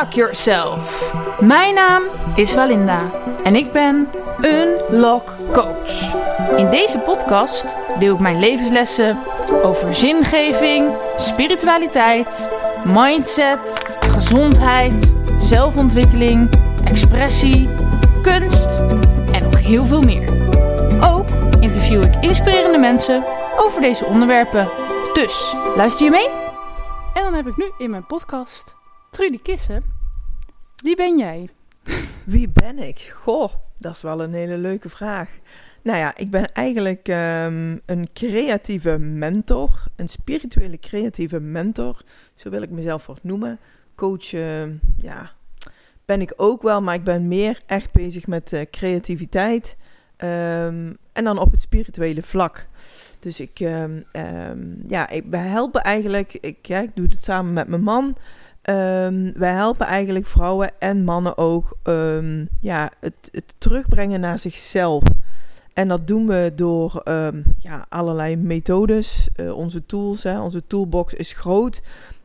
Unlock Yourself. Mijn naam is Walinda en ik ben Unlock Coach. In deze podcast deel ik mijn levenslessen over zingeving, spiritualiteit, mindset, gezondheid, zelfontwikkeling, expressie, kunst en nog heel veel meer. Ook interview ik inspirerende mensen over deze onderwerpen. Dus luister je mee? En dan heb ik nu in mijn podcast Trudy Kissen. Wie ben jij? Wie ben ik? Goh, dat is wel een hele leuke vraag. Nou ja, ik ben eigenlijk ehm, een creatieve mentor, een spirituele creatieve mentor, zo wil ik mezelf wat noemen. Coach, ehm, ja, ben ik ook wel, maar ik ben meer echt bezig met uh, creativiteit ehm, en dan op het spirituele vlak. Dus ik, ja, ik, we helpen eigenlijk, ik, ja, ik doe het samen met mijn man. Um, wij helpen eigenlijk vrouwen en mannen ook um, ja, het, het, terugbrengen naar zichzelf. En dat doen we door um, ja, allerlei methodes, uh, onze tools. Hè. Onze toolbox is groot.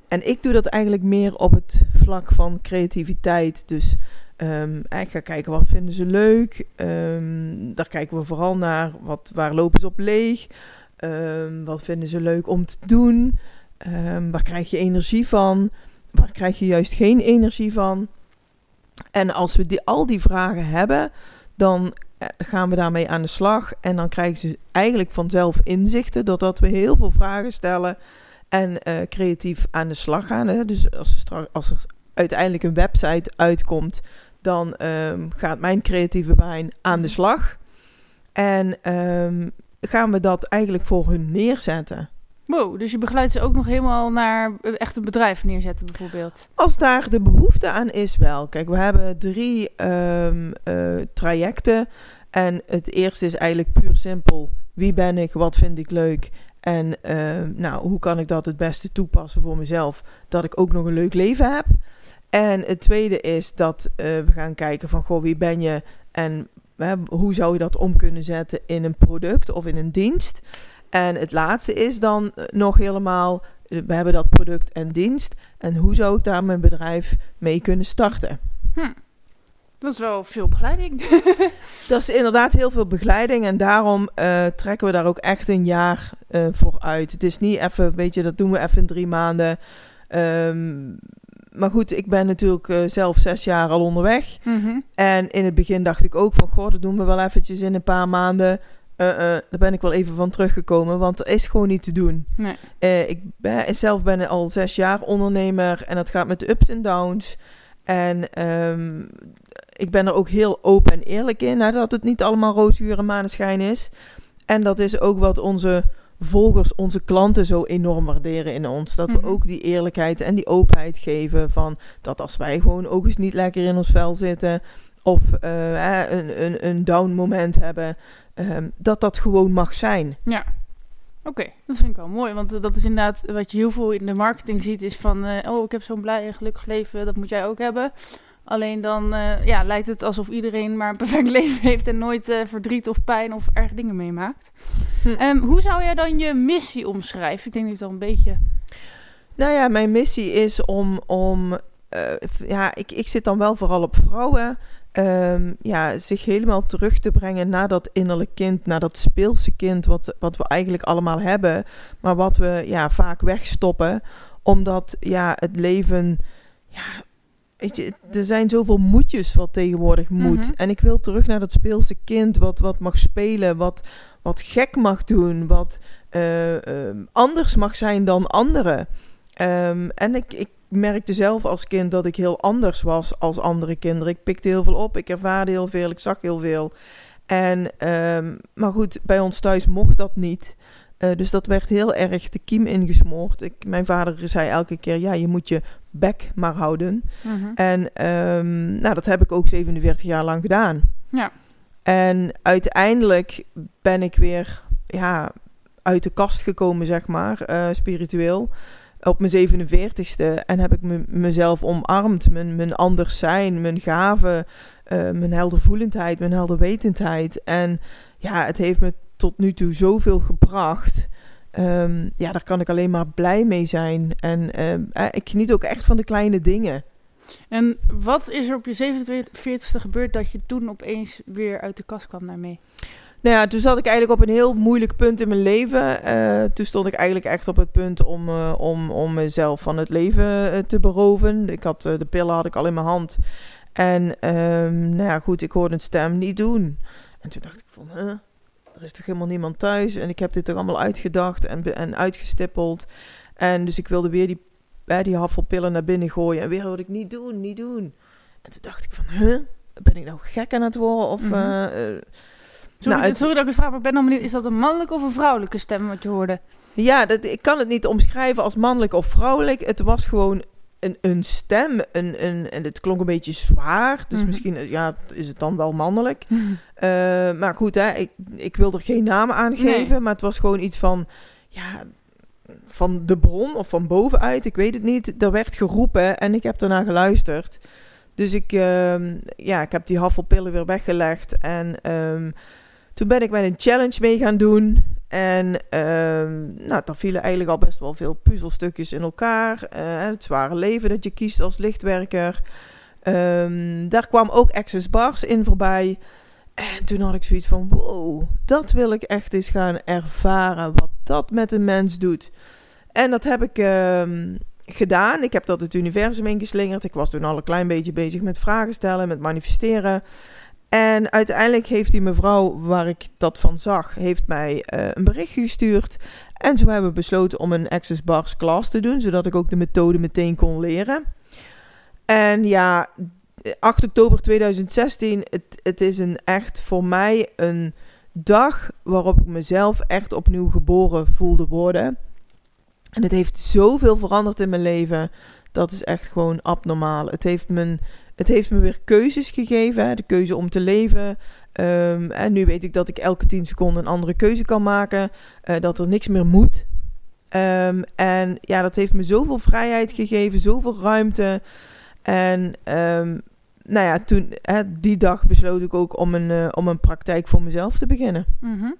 En ik doe dat eigenlijk meer op het vlak van creativiteit. Dus ik ga kijken wat vinden ze leuk. daar kijken we vooral naar wat, waar lopen ze op leeg. wat vinden ze leuk om te doen. waar krijg je energie van? Waar krijg je juist geen energie van? En als we die, al die vragen hebben, dan eh, gaan we daarmee aan de slag. En dan krijgen ze eigenlijk vanzelf inzichten, doordat we heel veel vragen stellen en uh, creatief aan de slag gaan. Hè. Dus als er, als er uiteindelijk een website uitkomt, dan um, gaat mijn creatieve brein aan de slag. En um, gaan we dat eigenlijk voor hun neerzetten. Wow, dus je begeleidt ze ook nog helemaal naar echt een bedrijf neerzetten bijvoorbeeld? Als daar de behoefte aan is wel. Kijk, we hebben drie um, uh, trajecten. En het eerste is eigenlijk puur simpel. Wie ben ik? Wat vind ik leuk? En uh, nou, hoe kan ik dat het beste toepassen voor mezelf? Dat ik ook nog een leuk leven heb. En het tweede is dat uh, we gaan kijken van, goh, wie ben je? En hoe zou je dat om kunnen zetten in een product of in een dienst? En het laatste is dan eh, nog helemaal, eh, we hebben dat product en dienst. En hoe zou ik daar mijn bedrijf mee kunnen starten? Hm. Dat is wel veel begeleiding. dat is inderdaad heel veel begeleiding. En daarom uh, trekken we daar ook echt een jaar uh, voor uit. Het is niet even, weet je, dat doen we even in drie maanden. Um, maar goed, ik ben natuurlijk uh, zelf zes jaar al onderweg. Mm -hmm. En in het begin dacht ik ook van, goh, dat doen we wel eventjes in een paar maanden. Uh, uh, daar ben ik wel even van teruggekomen, want het is gewoon niet te doen. Nee. Uh, ik ben, zelf ben al zes jaar ondernemer en dat gaat met de ups en downs. En um, ik ben er ook heel open en eerlijk in, hè, dat het niet allemaal roosgeur en maneschijn is. En dat is ook wat onze volgers, onze klanten zo enorm waarderen in ons. Dat we mm-hmm. ook die eerlijkheid en die openheid geven van dat als wij gewoon ook eens niet lekker in ons vel zitten of een, een, een down moment hebben, um, dat dat gewoon mag zijn. Ja. Oké, dat vind ik wel mooi. Want dat is inderdaad wat je heel veel in de marketing ziet, is van uh, oh, ik heb zo'n blij en gelukkig leven, dat moet jij ook hebben. Alleen dan uh, ja, lijkt het alsof iedereen maar een perfect leven heeft en nooit uh, verdriet of pijn of erg dingen meemaakt. Hm. Um, hoe zou jij dan je missie omschrijven? Ik denk dat het al een beetje. Nou ja, mijn missie is om, om ja, ik, ik zit dan wel vooral op vrouwen um, ja, zich helemaal terug te brengen naar dat innerlijk kind, naar dat speelse kind, wat, wat we eigenlijk allemaal hebben, maar wat we ja, vaak wegstoppen, omdat ja, het leven, ja, weet je, er zijn zoveel moedjes wat tegenwoordig moet. Mhm. En ik wil terug naar dat speelse kind, wat, wat mag spelen, wat, wat gek mag doen, wat uh, uh, anders mag zijn dan anderen. Um, en ik, ik merkte zelf als kind dat ik heel anders was als andere kinderen. Ik pikte heel veel op, ik ervaarde heel veel, ik zag heel veel. En, um, maar goed, bij ons thuis mocht dat niet. Uh, dus dat werd heel erg de kiem ingesmoord. Ik, mijn vader zei elke keer: ja, je moet je bek maar houden. -huh. En um, nou, dat heb ik ook 47 jaar lang gedaan. Ja. En uiteindelijk ben ik weer ja, uit de kast gekomen, zeg maar, uh, spiritueel op mijn 47ste en heb ik me, mezelf omarmd. Mijn, mijn anders zijn, mijn gaven, uh, mijn heldervoelendheid, mijn helderwetendheid. En ja, het heeft me tot nu toe zoveel gebracht. Um, ja, daar kan ik alleen maar blij mee zijn. En uh, ik geniet ook echt van de kleine dingen. En wat is er op je 47ste gebeurd dat je toen opeens weer uit de kast kwam daarmee? Nou ja, toen zat ik eigenlijk op een heel moeilijk punt in mijn leven. Uh, toen stond ik eigenlijk echt op het punt om, uh, om, om mezelf van het leven uh, te beroven. Ik had, de pillen had ik al in mijn hand. En um, nou ja, goed, ik hoorde een stem niet doen. En toen dacht ik van, huh? er is toch helemaal niemand thuis? En ik heb dit toch allemaal uitgedacht en, en uitgestippeld. En dus ik wilde weer die, die haffelpillen naar binnen gooien. En weer hoorde ik niet doen, niet doen. En toen dacht ik van, huh? Ben ik nou gek aan het worden? Of... Mm -hmm. Sorry, nou, het... sorry dat ik het vraag, maar ik ben dan benieuwd. Is dat een mannelijke of een vrouwelijke stem wat je hoorde? Ja, dat, ik kan het niet omschrijven als mannelijk of vrouwelijk. Het was gewoon een, een stem. Een, een, en het klonk een beetje zwaar. Dus mm -hmm. misschien ja, is het dan wel mannelijk. Mm -hmm. uh, maar goed, hè, ik, ik wil er geen namen aan geven. Nee. Maar het was gewoon iets van... Ja, van de bron of van bovenuit. Ik weet het niet. Er werd geroepen en ik heb daarna geluisterd. Dus ik, uh, ja, ik heb die haffelpillen weer weggelegd. En um, toen ben ik met een challenge mee gaan doen. En uh, nou, daar vielen eigenlijk al best wel veel puzzelstukjes in elkaar. Uh, het zware leven dat je kiest als lichtwerker. Um, daar kwam ook Access Bars in voorbij. En toen had ik zoiets van: wow, dat wil ik echt eens gaan ervaren. Wat dat met een mens doet. En dat heb ik uh, gedaan. Ik heb dat het universum ingeslingerd. Ik was toen al een klein beetje bezig met vragen stellen, met manifesteren. En uiteindelijk heeft die mevrouw waar ik dat van zag, heeft mij uh, een berichtje gestuurd. En zo hebben we besloten om een Access Bars class te doen, zodat ik ook de methode meteen kon leren. En ja, 8 oktober 2016, het, het is een echt voor mij een dag waarop ik mezelf echt opnieuw geboren voelde worden. En het heeft zoveel veranderd in mijn leven. Dat is echt gewoon abnormaal. Het heeft me, het heeft me weer keuzes gegeven. De keuze om te leven. Um, en nu weet ik dat ik elke 10 seconden een andere keuze kan maken. Uh, dat er niks meer moet. Um, en ja, dat heeft me zoveel vrijheid gegeven. Zoveel ruimte. En um, nou ja, toen, hè, die dag besloot ik ook om een, uh, om een praktijk voor mezelf te beginnen. Mm.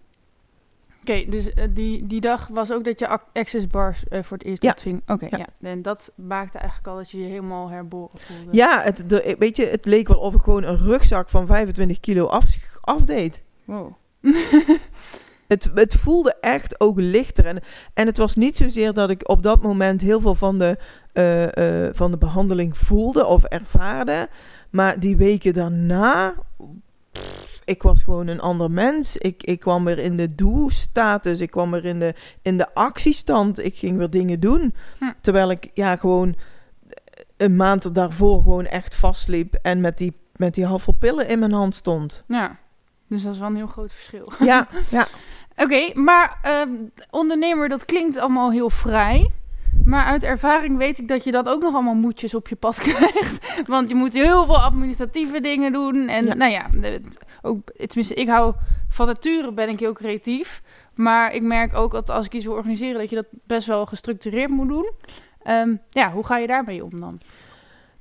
Oké, okay, dus uh, die, die dag was ook dat je access bars uh, voor het eerst ja. ontving. Oké, okay, ja. ja. En dat maakte eigenlijk al dat je je helemaal herboren voelde. Ja, het, de, weet je, het leek wel of ik gewoon een rugzak van 25 kilo af, afdeed. Wow. het, het voelde echt ook lichter. En, en het was niet zozeer dat ik op dat moment heel veel van de, uh, van de behandeling voelde of ervaarde. Maar die weken daarna ik was gewoon een ander mens. Ik, ik kwam weer in de doe-status. Ik kwam weer in de, in de actiestand. Ik ging weer dingen doen. Hm. Terwijl ik ja, gewoon een maand daarvoor gewoon echt vastliep. En met die, met die halve pillen in mijn hand stond. Ja, dus dat is wel een heel groot verschil. Ja, ja. Oké, okay, maar uh, ondernemer, dat klinkt allemaal heel vrij. Maar uit ervaring weet ik dat je dat ook nog allemaal moedjes op je pad krijgt. Want je moet heel veel administratieve dingen doen. En ja. nou ja, ook, tenminste, ik hou van nature ben ik heel creatief. Maar ik merk ook dat als ik iets wil organiseren, dat je dat best wel gestructureerd moet doen. Um, ja, hoe ga je daarmee om dan?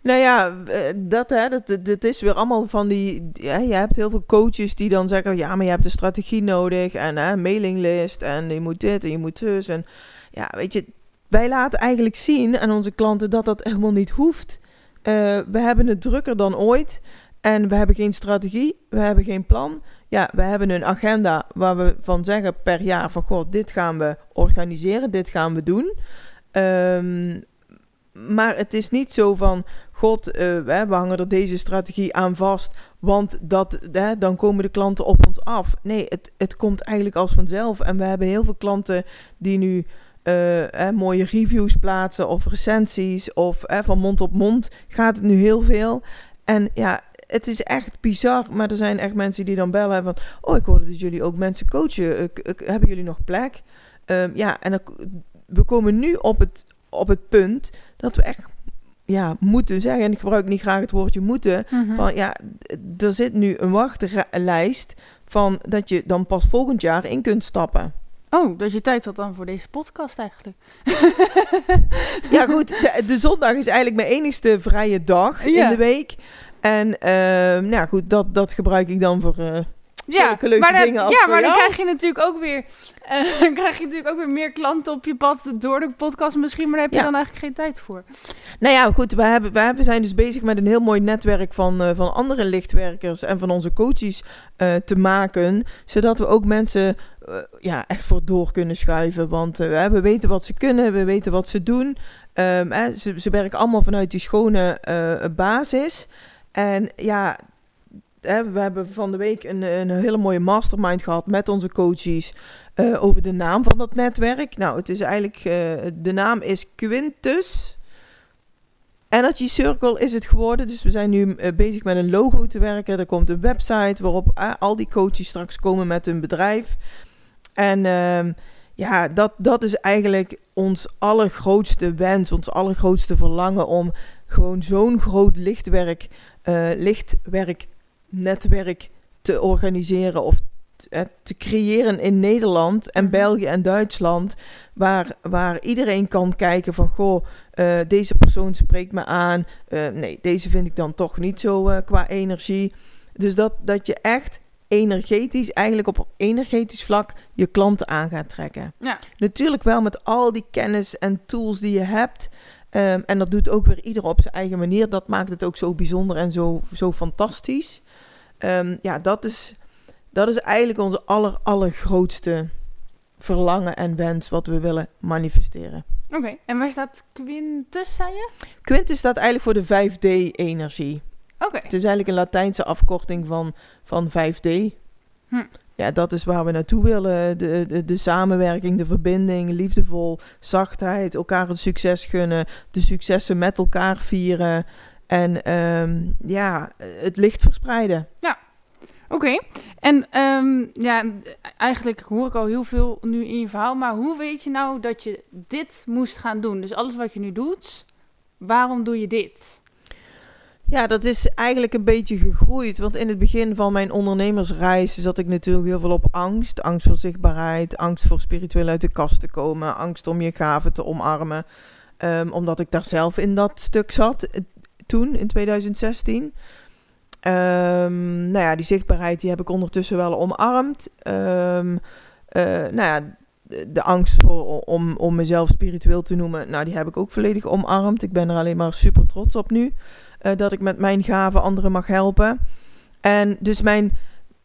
Nou ja, dat, hè, dat, dat is weer allemaal van die. Ja, je hebt heel veel coaches die dan zeggen: ja, maar je hebt een strategie nodig en een mailinglist en je moet dit en je moet dus. En ja, weet je, wij laten eigenlijk zien aan onze klanten dat dat helemaal niet hoeft. Uh, we hebben het drukker dan ooit en we hebben geen strategie, we hebben geen plan. Ja, we hebben een agenda waar we van zeggen per jaar van god, dit gaan we organiseren, dit gaan we doen. Um, maar het is niet zo van, god, uh, we hangen er deze strategie aan vast, want dat, dan komen de klanten op ons af. Nee, het, het komt eigenlijk als vanzelf. En we hebben heel veel klanten die nu eh, mooie reviews plaatsen of recensies of eh, van mond op mond gaat het nu heel veel. En ja, het is echt bizar, maar er zijn echt mensen die dan bellen van, oh, ik hoorde dat jullie ook mensen coachen. Ik, ik, hebben jullie nog plek? Um, ja, en we komen nu op het, op het punt dat we echt ja, moeten zeggen, en ik gebruik niet graag het woordje moeten, mm -hmm. van ja, er zit nu een wachtlijst van dat je dan pas volgend jaar in kunt stappen. Oh, dus je tijd had dan voor deze podcast eigenlijk. ja, goed. De, de, zondag is eigenlijk mijn enigste vrije dag ja. in de week. En uh, nou goed, dat, dat gebruik ik dan voor, uh, Ja, leuke maar, dingen als ja, maar dan jou. krijg je natuurlijk ook weer, eh, dan krijg je natuurlijk ook weer meer klanten op je pad door de podcast misschien, maar daar heb je Ja. dan eigenlijk geen tijd voor. Nou ja, goed, we, hebben, we hebben- zijn dus bezig met een heel mooi netwerk van, eh, van andere lichtwerkers en van onze coaches eh, te maken. Zodat we ook mensen ja, echt voor door kunnen schuiven. Want we weten wat ze kunnen, we weten wat ze doen. Ehm, hè, ze, ze werken allemaal vanuit die schone basis. En ja, we hebben van de week een, een hele mooie mastermind gehad met onze coaches. eh, over de naam van dat netwerk. Nou, het is eigenlijk, eh, de naam is Quintus. Energy Circle is het geworden. Dus we zijn nu eh, bezig met een logo te werken. Er komt een website waarop al die coaches straks komen met hun bedrijf. En ehm, ja, dat, dat is eigenlijk ons allergrootste wens, ons allergrootste verlangen om gewoon zo'n groot lichtwerk, eh lichtwerknetwerk te organiseren of eh, te creëren in Nederland en Mhm. België en Duitsland, waar, waar iedereen kan kijken van, goh, eh, deze persoon spreekt me aan, Eh, nee, deze vind ik dan toch niet zo qua energie. Dus dat, dat je echt energetisch, eigenlijk op energetisch vlak, je klanten aan gaat trekken. Ja. Natuurlijk wel met al die kennis en tools die je hebt. Ehm, en dat doet ook weer ieder op zijn eigen manier. Dat maakt het ook zo bijzonder en zo, zo fantastisch. Ehm, ja, dat is, dat is eigenlijk onze aller, allergrootste verlangen en wens wat we willen manifesteren. Oké, en waar staat Quintus, zei je? Quintus staat eigenlijk voor de 5D-energie. Oké, Het is eigenlijk een Latijnse afkorting van, van 5D. Hm. Ja, dat is waar we naartoe willen. De, de, de samenwerking, de verbinding, liefdevol, zachtheid, elkaar het succes gunnen, de successen met elkaar vieren en ehm, ja, het licht verspreiden. Oké, en ehm, ja, eigenlijk hoor ik al heel veel nu in je verhaal, maar hoe weet je nou dat je dit moest gaan doen? Dus alles wat je nu doet, waarom doe je dit? Ja, dat is eigenlijk een beetje gegroeid. Want in het begin van mijn ondernemersreis zat ik natuurlijk heel veel op angst. Angst voor zichtbaarheid, angst voor spiritueel uit de kast te komen, angst om je gaven te omarmen. Ehm, omdat ik daar zelf in dat stuk zat eh, toen, in 2016. Ehm, nou ja, die zichtbaarheid die heb ik ondertussen wel omarmd. Ehm, eh, nou ja, de, de angst voor, om, om mezelf spiritueel te noemen, nou die heb ik ook volledig omarmd. Ik ben er alleen maar super trots op nu. Eh, dat ik met mijn gaven anderen mag helpen. En dus mijn,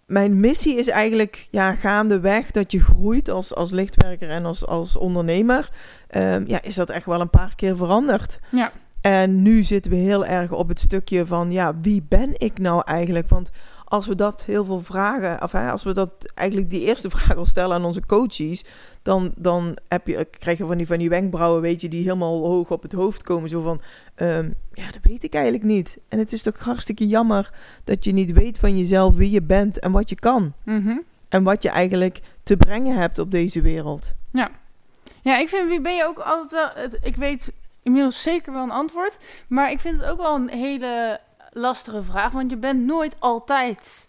mijn missie is eigenlijk ja, gaandeweg dat je groeit als, als lichtwerker en als, als ondernemer. Ehm, ja, is dat echt wel een paar keer veranderd. Ja. En nu zitten we heel erg op het stukje van, ja, wie ben ik nou eigenlijk? Want als we dat heel veel vragen, of hè, als we dat eigenlijk die eerste vraag al stellen aan onze coaches, dan, dan heb je, krijg je van die, van die wenkbrauwen, weet je, die helemaal hoog op het hoofd komen. Zo van, ehm, ja, dat weet ik eigenlijk niet. En het is toch hartstikke jammer dat je niet weet van jezelf wie je bent en wat je kan. Mhm. En wat je eigenlijk te brengen hebt op deze wereld. Ja, ik vind, wie ben je ook altijd wel, het, ik weet inmiddels zeker wel een antwoord, maar ik vind het ook wel een hele lastige vraag, want je bent nooit altijd,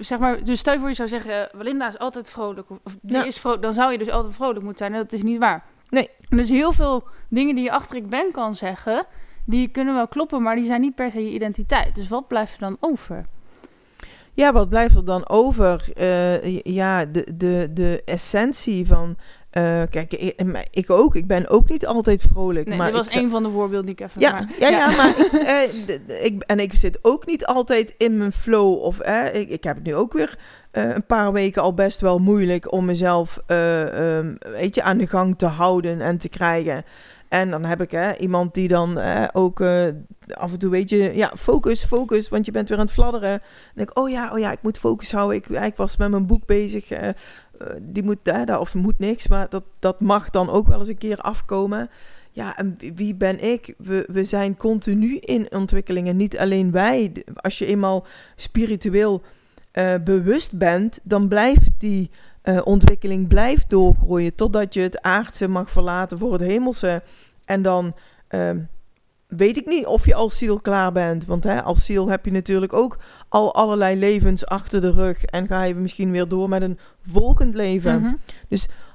zeg maar, dus stel je voor je zou zeggen, Walinda is altijd vrolijk, of die Ja. is vrolijk, dan zou je dus altijd vrolijk moeten zijn en dat is niet waar. Nee. Dus heel veel dingen die je achter ik ben kan zeggen, die kunnen wel kloppen, maar die zijn niet per se je identiteit. Dus wat blijft er dan over? Ja, wat blijft er dan over? Eh, ja, de, de, de essentie van. Eh, kijk, ik, ik ook. Ik ben ook niet altijd vrolijk. Nee, maar dit was een van de voorbeelden die ik even... Ja, maar- ja, ja, maar ik, eh, ik, en ik zit ook niet altijd in mijn flow. Of eh, ik, ik heb het nu ook weer een paar weken al best wel moeilijk om mezelf eh, ehm, weet je, aan de gang te houden en te krijgen. En dan heb ik hè, iemand die dan ook af en toe weet je, ja, focus, focus, want je bent weer aan het fladderen. En denk ik, oh ja, oh ja, ik moet focus houden. Ik, ik was met mijn boek bezig. Die moet, eh, daar of moet niks, maar dat, dat mag dan ook wel eens een keer afkomen. Ja, en wie- wie ben ik? We, we zijn continu in ontwikkelingen. Niet alleen wij. Als je eenmaal spiritueel eh, bewust bent, dan blijft die eh, ontwikkeling blijft doorgroeien. Totdat je het aardse mag verlaten voor het hemelse. En dan ehm, weet ik niet of je als ziel klaar bent. Want hè, als ziel heb je natuurlijk ook al allerlei levens achter de rug. En ga je misschien weer door met een volgend leven Mhm.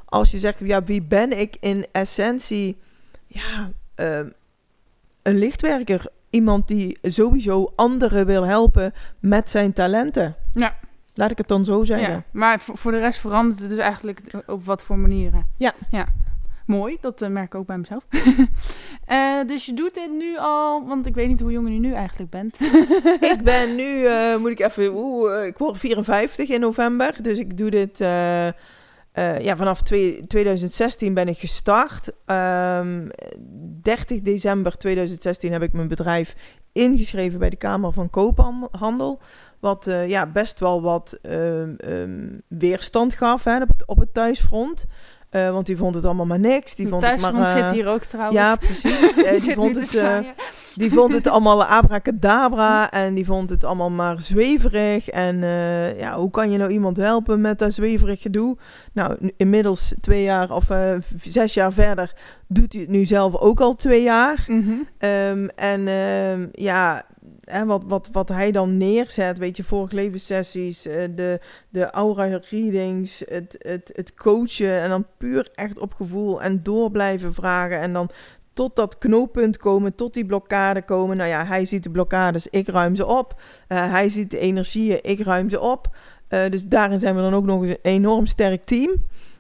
als je zegt, ja, wie ben ik in essentie? Ja, ehm, een lichtwerker. Iemand die sowieso anderen wil helpen met zijn talenten. Ja. Laat ik het dan zo zeggen. Ja, maar voor, voor de rest verandert het dus eigenlijk op wat voor manieren. Ja. ja. Mooi, dat eh, merk ik ook bij mezelf. Eh, dus je doet dit nu al, want ik weet niet hoe jong je nu eigenlijk bent. ik ben nu, eh, moet ik even, oeh, ik word 54 in november. Dus ik doe dit, ja, vanaf 2016 ben ik gestart. 30 ehm, december 2016 heb ik mijn bedrijf ingeschreven bij de Kamer van Koophandel. Wat ja, best wel wat ehm, ehm, weerstand gaf hè, op, het, op het thuisfront. Uh, want die vond het allemaal maar niks. Die vond het maar, uh, zit hier ook trouwens. Ja, precies. Uh, die, vond het, die vond het allemaal abracadabra en die vond het allemaal maar zweverig. En ja, hoe kan je nou iemand helpen met dat zweverig gedoe? Nou, inmiddels twee jaar of zes jaar verder doet hij het nu zelf ook al twee jaar. Mm -hmm. um, en ehm, ja, wat, wat, wat hij dan neerzet, weet je, vorige levenssessies, uh, de, de aura readings, het, het, het coachen en dan puur echt op gevoel en door blijven vragen en dan tot dat knooppunt komen, tot die blokkade komen. Nou ja, hij ziet de blokkades, ik ruim ze op. Uh, hij ziet de energieën, ik ruim ze op. Uh, dus daarin zijn we dan ook nog eens een enorm sterk team.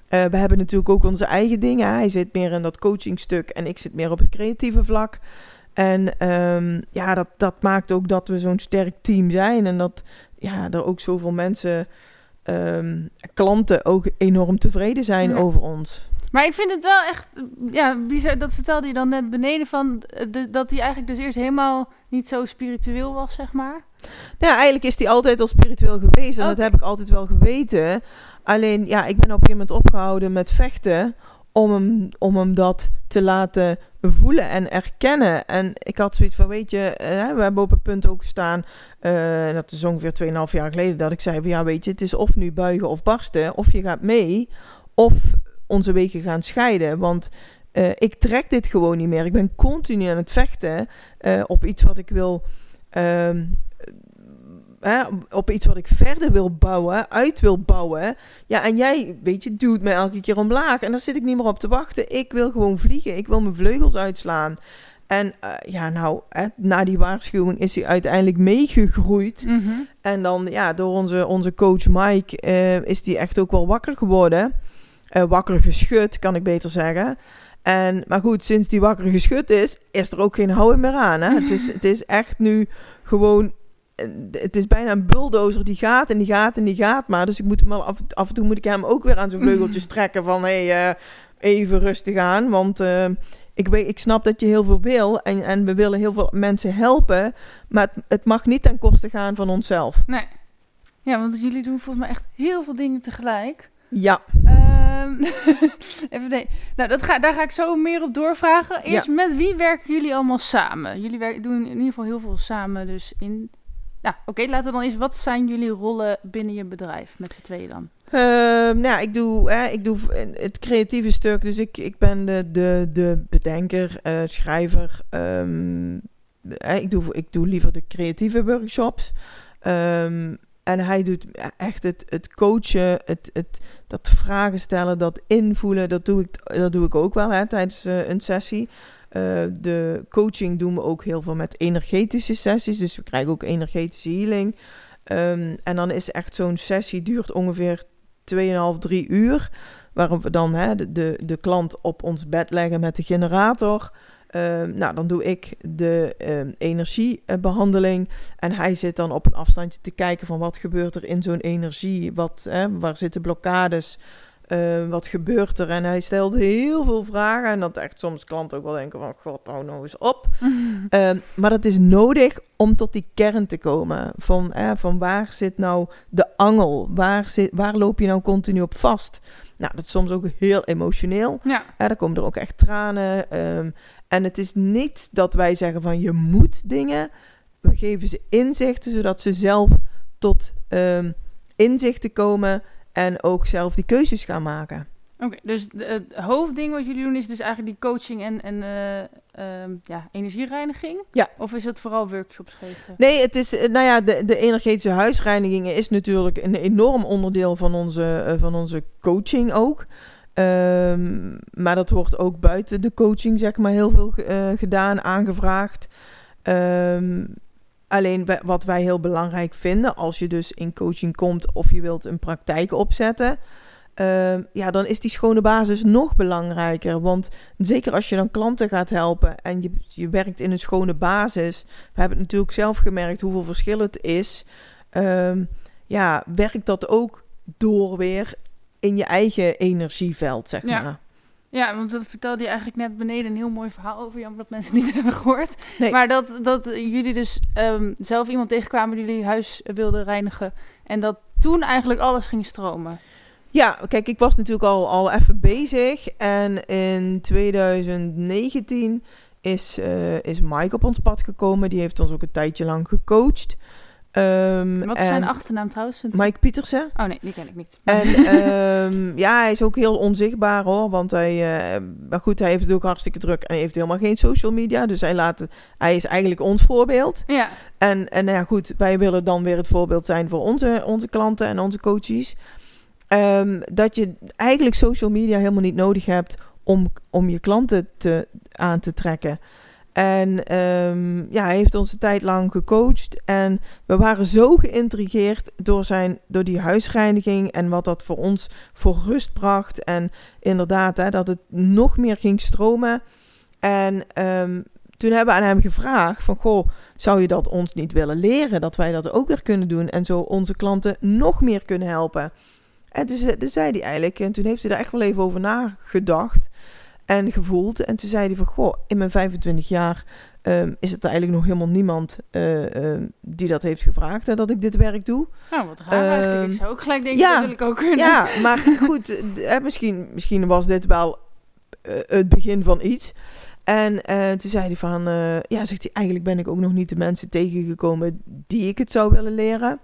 We hebben natuurlijk ook onze eigen dingen. Hij zit meer in dat coachingstuk en ik zit meer op het creatieve vlak. En um, ja, dat, dat maakt ook dat we zo'n sterk team zijn. En dat ja, er ook zoveel mensen, um, klanten, ook enorm tevreden zijn ja. over ons. Maar ik vind het wel echt, ja, bizar, dat vertelde je dan net beneden van, dat hij eigenlijk dus eerst helemaal niet zo spiritueel was, zeg maar. Nou, eigenlijk is hij altijd al spiritueel geweest en okay. dat heb ik altijd wel geweten. Alleen, ja, ik ben op een gegeven moment opgehouden met vechten om hem, om hem dat te laten voelen en erkennen. En ik had zoiets van, weet je, uh, we hebben op het punt ook gestaan, uh, dat is ongeveer 2,5 jaar geleden, dat ik zei van, ja, weet je, het is of nu buigen of barsten, of je gaat mee, of onze wegen gaan scheiden. Want uh, ik trek dit gewoon niet meer. Ik ben continu aan het vechten op iets wat ik wil ehm, hè, op iets wat ik verder wil bouwen, uit wil bouwen. Ja, en jij, weet je, duwt me elke keer omlaag. En daar zit ik niet meer op te wachten. Ik wil gewoon vliegen. Ik wil mijn vleugels uitslaan. En uh, ja, nou, hè, na die waarschuwing is hij uiteindelijk meegegroeid. Mm -hmm. En dan, ja, door onze, onze coach Mike uh, is hij echt ook wel wakker geworden. Uh, wakker geschud, kan ik beter zeggen. En, maar goed, sinds die wakker geschud is, is er ook geen houden meer aan. Hè? het, is, het is echt nu gewoon het is bijna een bulldozer die gaat en die gaat en die gaat maar. Dus ik moet hem al af, af en toe moet ik hem ook weer aan zijn vleugeltjes trekken van hey, uh, even rustig aan. Want uh, ik, weet, ik snap dat je heel veel wil en, en we willen heel veel mensen helpen. Maar het, het mag niet ten koste gaan van onszelf. Nee. Ja, want jullie doen volgens mij echt heel veel dingen tegelijk. Ja. Um, even nee. Nou, dat ga, daar ga ik zo meer op doorvragen. Eerst, ja. met wie werken jullie allemaal samen? Jullie werken, doen in ieder geval heel veel samen dus in ja, oké, laten we dan eens. Wat zijn jullie rollen binnen je bedrijf met z'n tweeën dan? Uh, nou, ik doe, ik doe het creatieve stuk. Dus ik, ik ben de, de, de bedenker, uh, schrijver. Um, ik, doe, ik doe liever de creatieve workshops. Um, en hij doet echt het, het coachen, het, het, dat vragen stellen, dat invoelen. Dat doe ik, dat doe ik ook wel hè, tijdens een sessie. Uh, de coaching doen we ook heel veel met energetische sessies. Dus we krijgen ook energetische healing. Um, en dan is echt zo'n sessie duurt ongeveer 2,5, 3 uur. Waarop we dan de, de, de klant op ons bed leggen met de generator. Uh, nou, dan doe ik de uh, energiebehandeling. En hij zit dan op een afstandje te kijken van wat gebeurt er in zo'n energie. Wat, waar zitten blokkades? Uh, wat gebeurt er? En hij stelt heel veel vragen. En dat echt soms klanten ook wel denken van... God, hou nou eens op. uh, maar dat is nodig om tot die kern te komen. Van, eh, van waar zit nou de angel? Waar, zit, waar loop je nou continu op vast? Nou, dat is soms ook heel emotioneel. Ja. dan komen er ook echt tranen. Um, en het is niet dat wij zeggen van je moet dingen. We geven ze inzichten, zodat ze zelf tot um, inzichten komen en ook zelf die keuzes gaan maken. Oké, okay, dus de, het hoofdding wat jullie doen is dus eigenlijk die coaching en, en uh, um, ja, energiereiniging? Ja. Of is het vooral workshops geven? Nee, het is, nou ja, de, de energetische huisreinigingen is natuurlijk een enorm onderdeel van onze, uh, van onze coaching ook. Um, maar dat wordt ook buiten de coaching, zeg maar, heel veel uh, gedaan, aangevraagd. Um, alleen wat wij heel belangrijk vinden, als je dus in coaching komt of je wilt een praktijk opzetten, ehm, ja, dan is die schone basis nog belangrijker. Want zeker als je dan klanten gaat helpen en je, je werkt in een schone basis, we hebben het natuurlijk zelf gemerkt hoeveel verschil het is. Ehm, ja, werkt dat ook door weer in je eigen energieveld, zeg Ja. maar. Ja, want dat vertelde je eigenlijk net beneden een heel mooi verhaal over. Jammer dat mensen het niet hebben gehoord. Nee. Maar dat, dat jullie dus ehm, zelf iemand tegenkwamen die jullie huis wilden reinigen. En dat toen eigenlijk alles ging stromen. Ja, kijk, ik was natuurlijk al, al even bezig. En in 2019 is, eh, is Mike op ons pad gekomen. Die heeft ons ook een tijdje lang gecoacht. Ehm, Wat is en zijn achternaam trouwens? Mike Pietersen. Oh nee, die ken ik niet. En ehm, ja, hij is ook heel onzichtbaar hoor. Want hij, eh, maar goed, hij heeft het ook hartstikke druk. En hij heeft helemaal geen social media. Dus hij, laat hij is eigenlijk ons voorbeeld. ja, En, en nou ja, goed, wij willen dan weer het voorbeeld zijn voor onze, onze klanten en onze coaches. Ehm, dat je eigenlijk social media helemaal niet nodig hebt om, om je klanten te, aan te trekken. En ehm, ja, hij heeft ons een tijd lang gecoacht. En we waren zo geïntrigeerd door, zijn, door die huisreiniging en wat dat voor ons voor rust bracht. En inderdaad, hè, dat het nog meer ging stromen. En ehm, toen hebben we aan hem gevraagd van, goh, zou je dat ons niet willen leren? Dat wij dat ook weer kunnen doen en zo onze klanten nog meer kunnen helpen. En toen, ze- toen zei hij eigenlijk, en toen heeft hij daar echt wel even over nagedacht en gevoeld. En toen zei hij van, goh, in mijn 25 jaar ehm, is het eigenlijk nog helemaal niemand eh, ehm, die dat heeft gevraagd, hè, dat ik dit werk doe. nou wat raar eigenlijk. Ehm, Ik zou ook gelijk denken, ja. dat wil ik ook kunnen. Ja, maar goed, eh, misschien, misschien was dit wel eh, het begin van iets. En eh, toen zei hij van, ja, zegt hij, eigenlijk ben ik ook nog niet de mensen tegengekomen die ik het zou willen leren.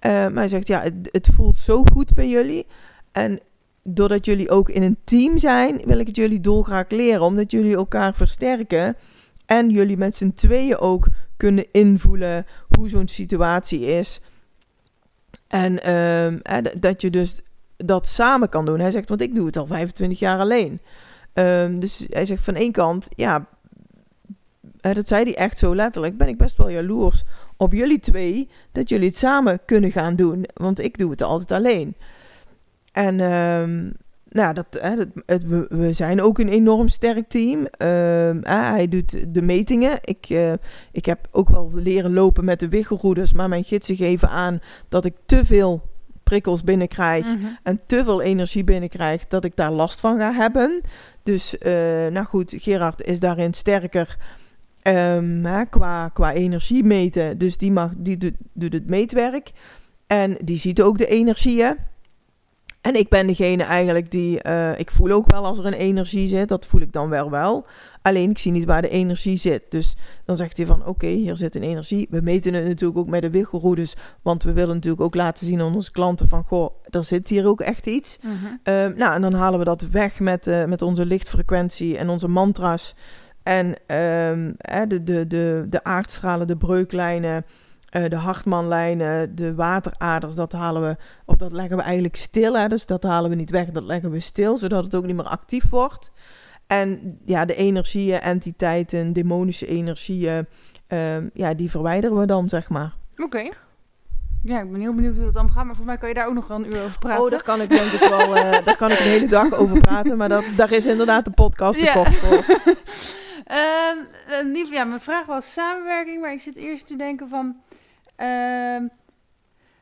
Maar hij zegt, ja, het, het voelt zo goed bij jullie. En doordat jullie ook in een team zijn, wil ik het jullie dolgraag leren. Omdat jullie elkaar versterken. En jullie met z'n tweeën ook kunnen invoelen hoe zo'n situatie is. En ehm, dat je dus dat samen kan doen. Hij zegt, want ik doe het al 25 jaar alleen. Ehm, dus hij zegt van één kant, ja, dat zei hij echt zo letterlijk, ben ik best wel jaloers op jullie twee, dat jullie het samen kunnen gaan doen. Want ik doe het altijd alleen. En ehm, nou, dat, hè, dat, het, we, we zijn ook een enorm sterk team. Ehm, hij doet de metingen. Ik, eh, ik heb ook wel leren lopen met de wiggelroeders, maar mijn gidsen geven aan dat ik te veel prikkels binnenkrijg Mhm. en te veel energie binnenkrijg, dat ik daar last van ga hebben. Dus, eh, nou goed, Gerard is daarin sterker ehm, hè, qua, qua energie meten. Dus die, mag, die doet, doet het meetwerk. En die ziet ook de energieën. En ik ben degene eigenlijk die, eh, ik voel ook wel als er een energie zit, dat voel ik dan wel wel. Alleen ik zie niet waar de energie zit. Dus dan zegt hij van, oké, hier zit een energie. We meten het natuurlijk ook met de wiggelroedes, want we willen natuurlijk ook laten zien aan onze klanten van, goh, er zit hier ook echt iets. Mhm. Ehm, nou, en dan halen we dat weg met, eh, met onze lichtfrequentie en onze mantra's. En ehm, de, de, de, de aardstralen, de breuklijnen, eh, de hartmanlijnen, de wateraders, dat halen we, of dat leggen we eigenlijk stil. Hè, dus dat halen we niet weg, dat leggen we stil, zodat het ook niet meer actief wordt. En ja, de energieën, entiteiten, demonische energieën, ehm, ja, die verwijderen we dan, zeg maar. Oké. Ja, ik ben heel benieuwd hoe dat allemaal gaat. Maar voor mij kan je daar ook nog wel een uur over praten. Oh, daar kan ik denk ik wel, eh, daar kan ik een hele dag over praten. Maar dat, daar is inderdaad de podcast te Ja. kort voor. Ehm, eh, ja, mijn vraag was samenwerking, maar ik zit eerst te denken van... ehm,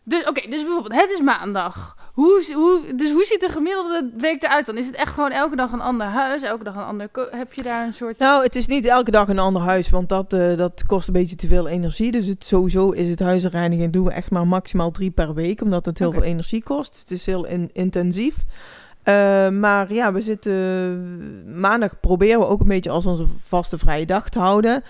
dus oké, dus bijvoorbeeld, het is maandag. Hoe, hoe, dus hoe ziet de gemiddelde week eruit dan? Is het echt gewoon elke dag een ander huis, elke dag een ander... Heb je daar een soort... Nou, het is niet elke dag een ander huis, want dat, eh, dat kost een beetje te veel energie. Dus het, sowieso is het huizenreinigen doen we echt maar maximaal drie per week, omdat het heel veel energie kost. Het is heel in- intensief. Eh, maar ja, we zitten maandag proberen we ook een beetje als onze vaste vrije dag te houden.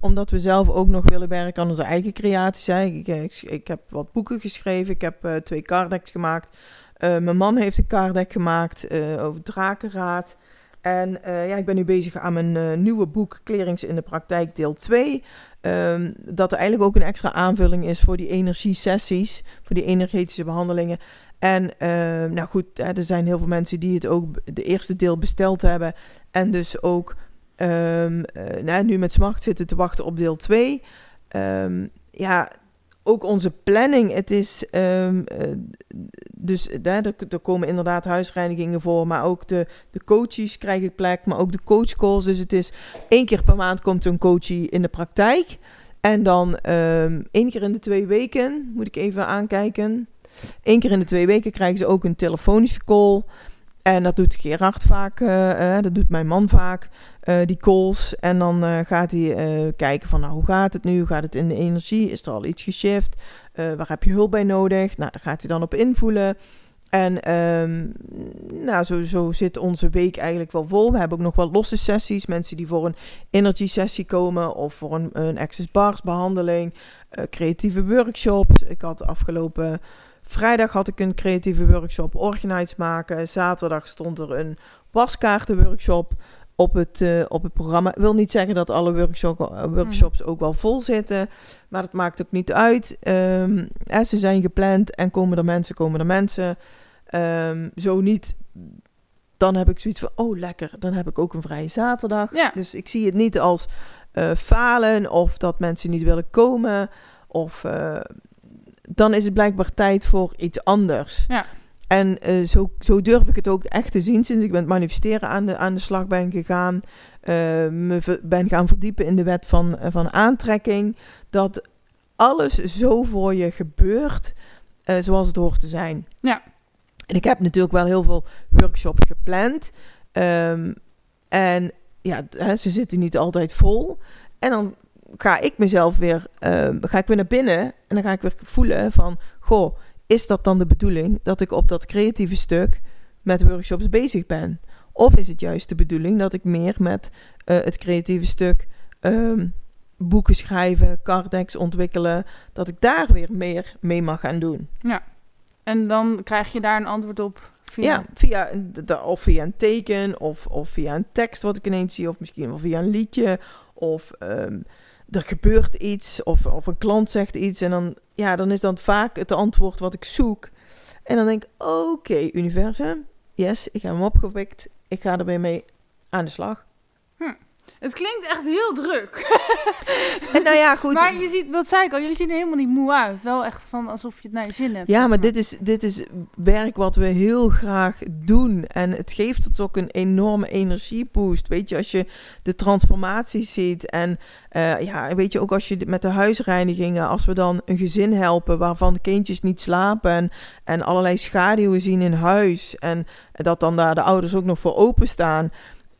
Omdat we zelf ook nog willen werken aan onze eigen creaties. Ik, ik, heb wat boeken geschreven, ik heb eh, twee card gemaakt. Eh, mijn man heeft een card gemaakt eh, over drakenraad. En ja, ik ben nu bezig aan mijn nieuwe boek Clearings in de Praktijk deel 2. Ehm, dat er eigenlijk ook een extra aanvulling is voor die energiesessies, voor die energetische behandelingen. En ehm, nou goed, er zijn heel veel mensen die het ook de eerste deel besteld hebben. En dus ook eh, nou, nu met smart zitten te wachten op deel 2. ehm, ja, ook onze planning. Het is eh, dus daar, er komen inderdaad huisreinigingen voor, maar ook de, de coaches krijg ik plek, maar ook de coachcalls. Dus het is één keer per maand komt een coachie in de praktijk. En dan um, één keer in de twee weken, moet ik even aankijken. Eén keer in de twee weken krijgen ze ook een telefonische call. En dat doet Gerard vaak, uh, dat doet mijn man vaak, uh, die calls. En dan gaat hij kijken van, nou, hoe gaat het nu? Hoe gaat het in de energie? Is er al iets geshift? waar heb je hulp bij nodig? Nou, daar gaat hij dan op invoelen. En um, nou, zo, zit onze week eigenlijk wel vol. We hebben ook nog wel losse sessies. Mensen die voor een energy sessie komen of voor een, een access bars behandeling. creatieve workshops. Ik had afgelopen Vrijdag had ik een creatieve workshop organize maken. Zaterdag stond er een waskaartenworkshop op het, uh, op het programma. Ik wil niet zeggen dat alle workshop, uh, workshops ook wel vol zitten. Maar het maakt ook niet uit. Um, ze zijn gepland en komen er mensen, komen er mensen. Um, zo niet, dan heb ik zoiets van, oh lekker, dan heb ik ook een vrije zaterdag. Ja. Dus ik zie het niet als uh, falen of dat mensen niet willen komen. Of dan is het blijkbaar tijd voor iets anders. Ja. En uh, zo, zo durf ik het ook echt te zien sinds ik met manifesteren aan de, aan de slag ben gegaan. Uh, me ben gaan verdiepen in de wet van, uh, van aantrekking. Dat alles zo voor je gebeurt zoals het hoort te zijn. Ja. En ik heb natuurlijk wel heel veel workshops gepland. Um, en ja, ze zitten niet altijd vol. En dan ga ik mezelf weer, uh, ga ik weer naar binnen en dan ga ik weer voelen van, goh, is dat dan de bedoeling dat ik op dat creatieve stuk met workshops bezig ben? Of is het juist de bedoeling dat ik meer met uh, het creatieve stuk um, boeken schrijven, cardex ontwikkelen, dat ik daar weer meer mee mag gaan doen? Ja, en dan krijg je daar een antwoord op Via... Ja, via de, of via een teken of, of via een tekst wat ik ineens zie, of misschien wel via een liedje. Of um, er gebeurt iets of, of een klant zegt iets en dan, ja, dan is dan vaak het antwoord wat ik zoek. En dan denk ik, oké, universum, yes, ik heb hem opgepikt, ik ga er weer mee aan de slag. Het klinkt echt heel druk. en nou ja, goed. Maar je ziet, wat zei ik al, jullie zien er helemaal niet moe uit. Wel echt van alsof je het naar je zin hebt. Ja, maar dit is, dit is werk wat we heel graag doen. En het geeft ons ook een enorme energieboost. Weet je, als je de transformatie ziet. En uh, ja, weet je, ook als je met de huisreinigingen, als we dan een gezin helpen waarvan de kindjes niet slapen. En, en allerlei schaduwen zien in huis. En dat dan daar de ouders ook nog voor openstaan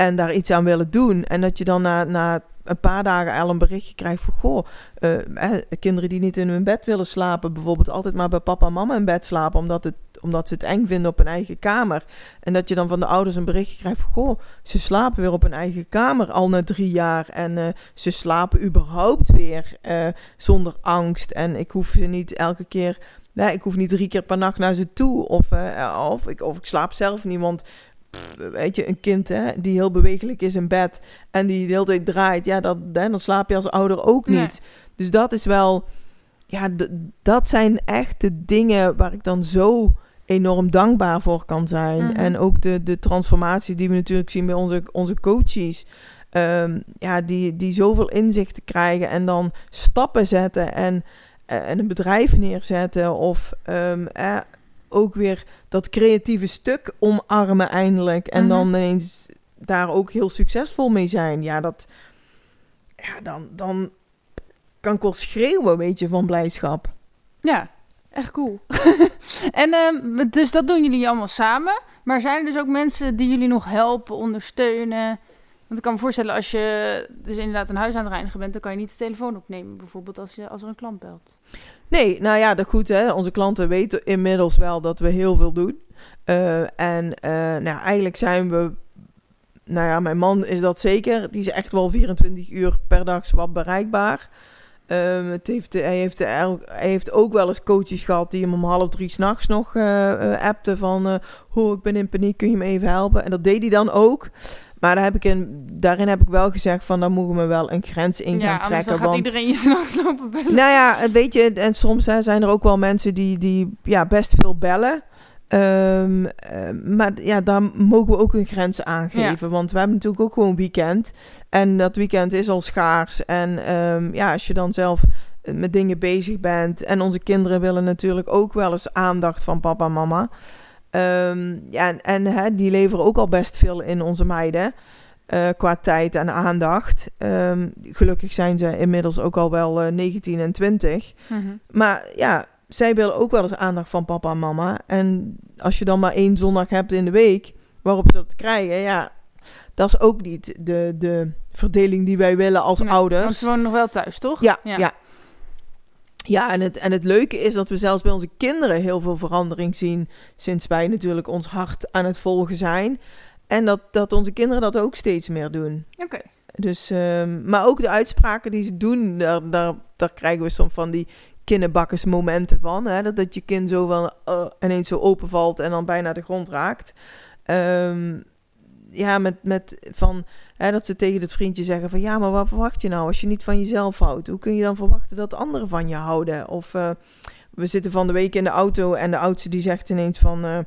en daar iets aan willen doen. En dat je dan na, na een paar dagen al een berichtje krijgt van... Goh, uh, kinderen die niet in hun bed willen slapen... bijvoorbeeld altijd maar bij papa en mama in bed slapen... omdat, het, omdat ze het eng vinden op hun eigen kamer. En dat je dan van de ouders een berichtje krijgt van... Goh, ze slapen weer op hun eigen kamer al na drie jaar... en uh, ze slapen überhaupt weer uh, zonder angst. En ik hoef ze niet elke keer... Nee, ik hoef niet drie keer per nacht naar ze toe. Of, uh, of, ik, of ik slaap zelf niet, want weet je, een kind hè, die heel bewegelijk is in bed en die de hele tijd draait, ja, dat, hè, dan slaap je als ouder ook niet. Nee. Dus dat is wel, ja, dat zijn echt de dingen waar ik dan zo enorm dankbaar voor kan zijn. Mm-hmm. En ook de, de transformatie die we natuurlijk zien bij onze, onze coaches. Um, ja, die, die zoveel inzicht krijgen en dan stappen zetten en, en een bedrijf neerzetten of um, eh, ook weer dat creatieve stuk omarmen eindelijk. En dan Mhm. ineens daar ook heel succesvol mee zijn. Ja, dat... Ja, dan, dan kan ik wel schreeuwen, weet je, van blijdschap. Ja, echt cool. en ehm, dus dat doen jullie allemaal samen. Maar zijn er dus ook mensen die jullie nog helpen, ondersteunen? Want ik kan me voorstellen, als je dus inderdaad een huis aan het reinigen bent, dan kan je niet de telefoon opnemen, bijvoorbeeld als, je, als er een klant belt. Nee, nou ja, dat goed hè. Onze klanten weten inmiddels wel dat we heel veel doen. Uh, en uh, nou, eigenlijk zijn we... Nou ja, mijn man is dat zeker. Die is echt wel 24 uur per dag zwart bereikbaar. Um, het heeft, hij, heeft, hij heeft ook wel eens coaches gehad die hem om half drie s'nachts nog uh, appten van... hoe ik ben in paniek, kun je me even helpen? En dat deed hij dan ook. Maar daar heb ik in, daarin heb ik wel gezegd van... dan mogen we wel een grens in gaan ja, trekken. dan gaat want, iedereen je s'nachts lopen bellen. Nou ja, weet je, en soms hè, zijn er ook wel mensen die, die ja, best veel bellen... Ehm, eh, maar ja, daar mogen we ook een grens aangeven. Want we hebben natuurlijk ook gewoon weekend. En dat weekend is al schaars. En ehm, ja, als je dan zelf met dingen bezig bent. En onze kinderen willen natuurlijk ook wel eens aandacht van papa en mama. Ehm, ja, en, en hè, die leveren ook al best veel in onze meiden. Uh, qua tijd en aandacht. gelukkig zijn ze inmiddels ook al wel uh, 19 en 20. Mhm. Maar ja, zij willen ook wel eens aandacht van papa en mama. En als je dan maar één zondag hebt in de week waarop ze dat krijgen, ja, dat is ook niet de, de verdeling die wij willen als ouders. Want ze wonen nog wel thuis, toch? Ja, ja. ja. En, het, en het leuke is dat we zelfs bij onze kinderen heel veel verandering zien. Sinds wij natuurlijk ons hart aan het volgen zijn. En dat, dat onze kinderen dat ook steeds meer doen. Oké. Dus, um, maar ook de uitspraken die ze doen, daar, daar, daar krijgen we soms van die momenten van. Hè? Dat, dat je kind zo van uh, ineens zo openvalt en dan bijna de grond raakt. Um, ja, met, met van hè, dat ze tegen het vriendje zeggen van ja, maar wat verwacht je nou als je niet van jezelf houdt? Hoe kun je dan verwachten dat anderen van je houden? Of uh, we zitten van de week in de auto en de oudste die zegt ineens van uh,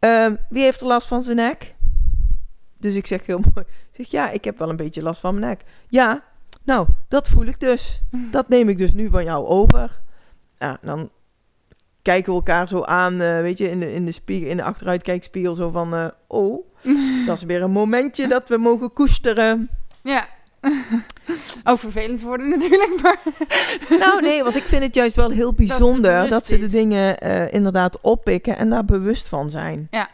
uh, wie heeft er last van zijn nek? Dus ik zeg heel mooi, ik zeg ja, ik heb wel een beetje last van mijn nek. Ja, nou, dat voel ik dus. Dat neem ik dus nu van jou over. Ja, dan kijken we elkaar zo aan, uh, weet je, in de, in de, spiegel, in de achteruitkijkspiegel. Zo van, uh, oh, dat is weer een momentje dat we mogen koesteren. Ja. Ook vervelend worden natuurlijk, maar... nou nee, want ik vind het juist wel heel bijzonder dat, dat ze de dingen uh, inderdaad oppikken en daar bewust van zijn. Ja,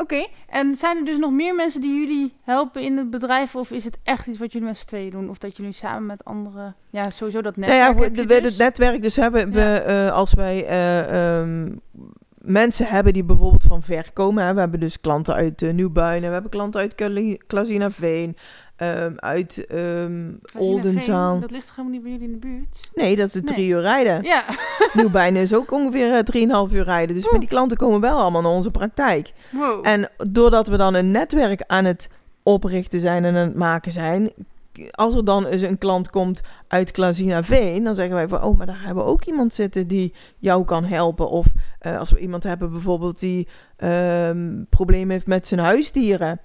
Oké, en zijn er dus nog meer mensen die jullie helpen in het bedrijf? Of is het echt iets wat jullie met z'n tweeën doen? Of dat jullie samen met anderen... Ja, sowieso dat netwerk nou ja, we, dus? het netwerk dus hebben we... Uh, als wij uh, um, mensen hebben die bijvoorbeeld van ver komen... Hè, we hebben dus klanten uit uh, Nieuwbuinen... we hebben klanten uit Klasina Veen... Um, uit um, Oldenzaal. Dat ligt helemaal niet bij jullie in de buurt? Nee, dat is drie uur rijden. Ja. Nieuwbijnen is ook ongeveer uh, drieënhalf uur rijden. Dus met die klanten komen wel allemaal naar onze praktijk. Wow. En doordat we dan een netwerk aan het oprichten zijn en aan het maken zijn... Als er dan eens een klant komt uit Klazina Veen, dan zeggen wij van, oh, maar daar hebben we ook iemand zitten die jou kan helpen. Of uh, als we iemand hebben bijvoorbeeld die um, problemen heeft met zijn huisdieren.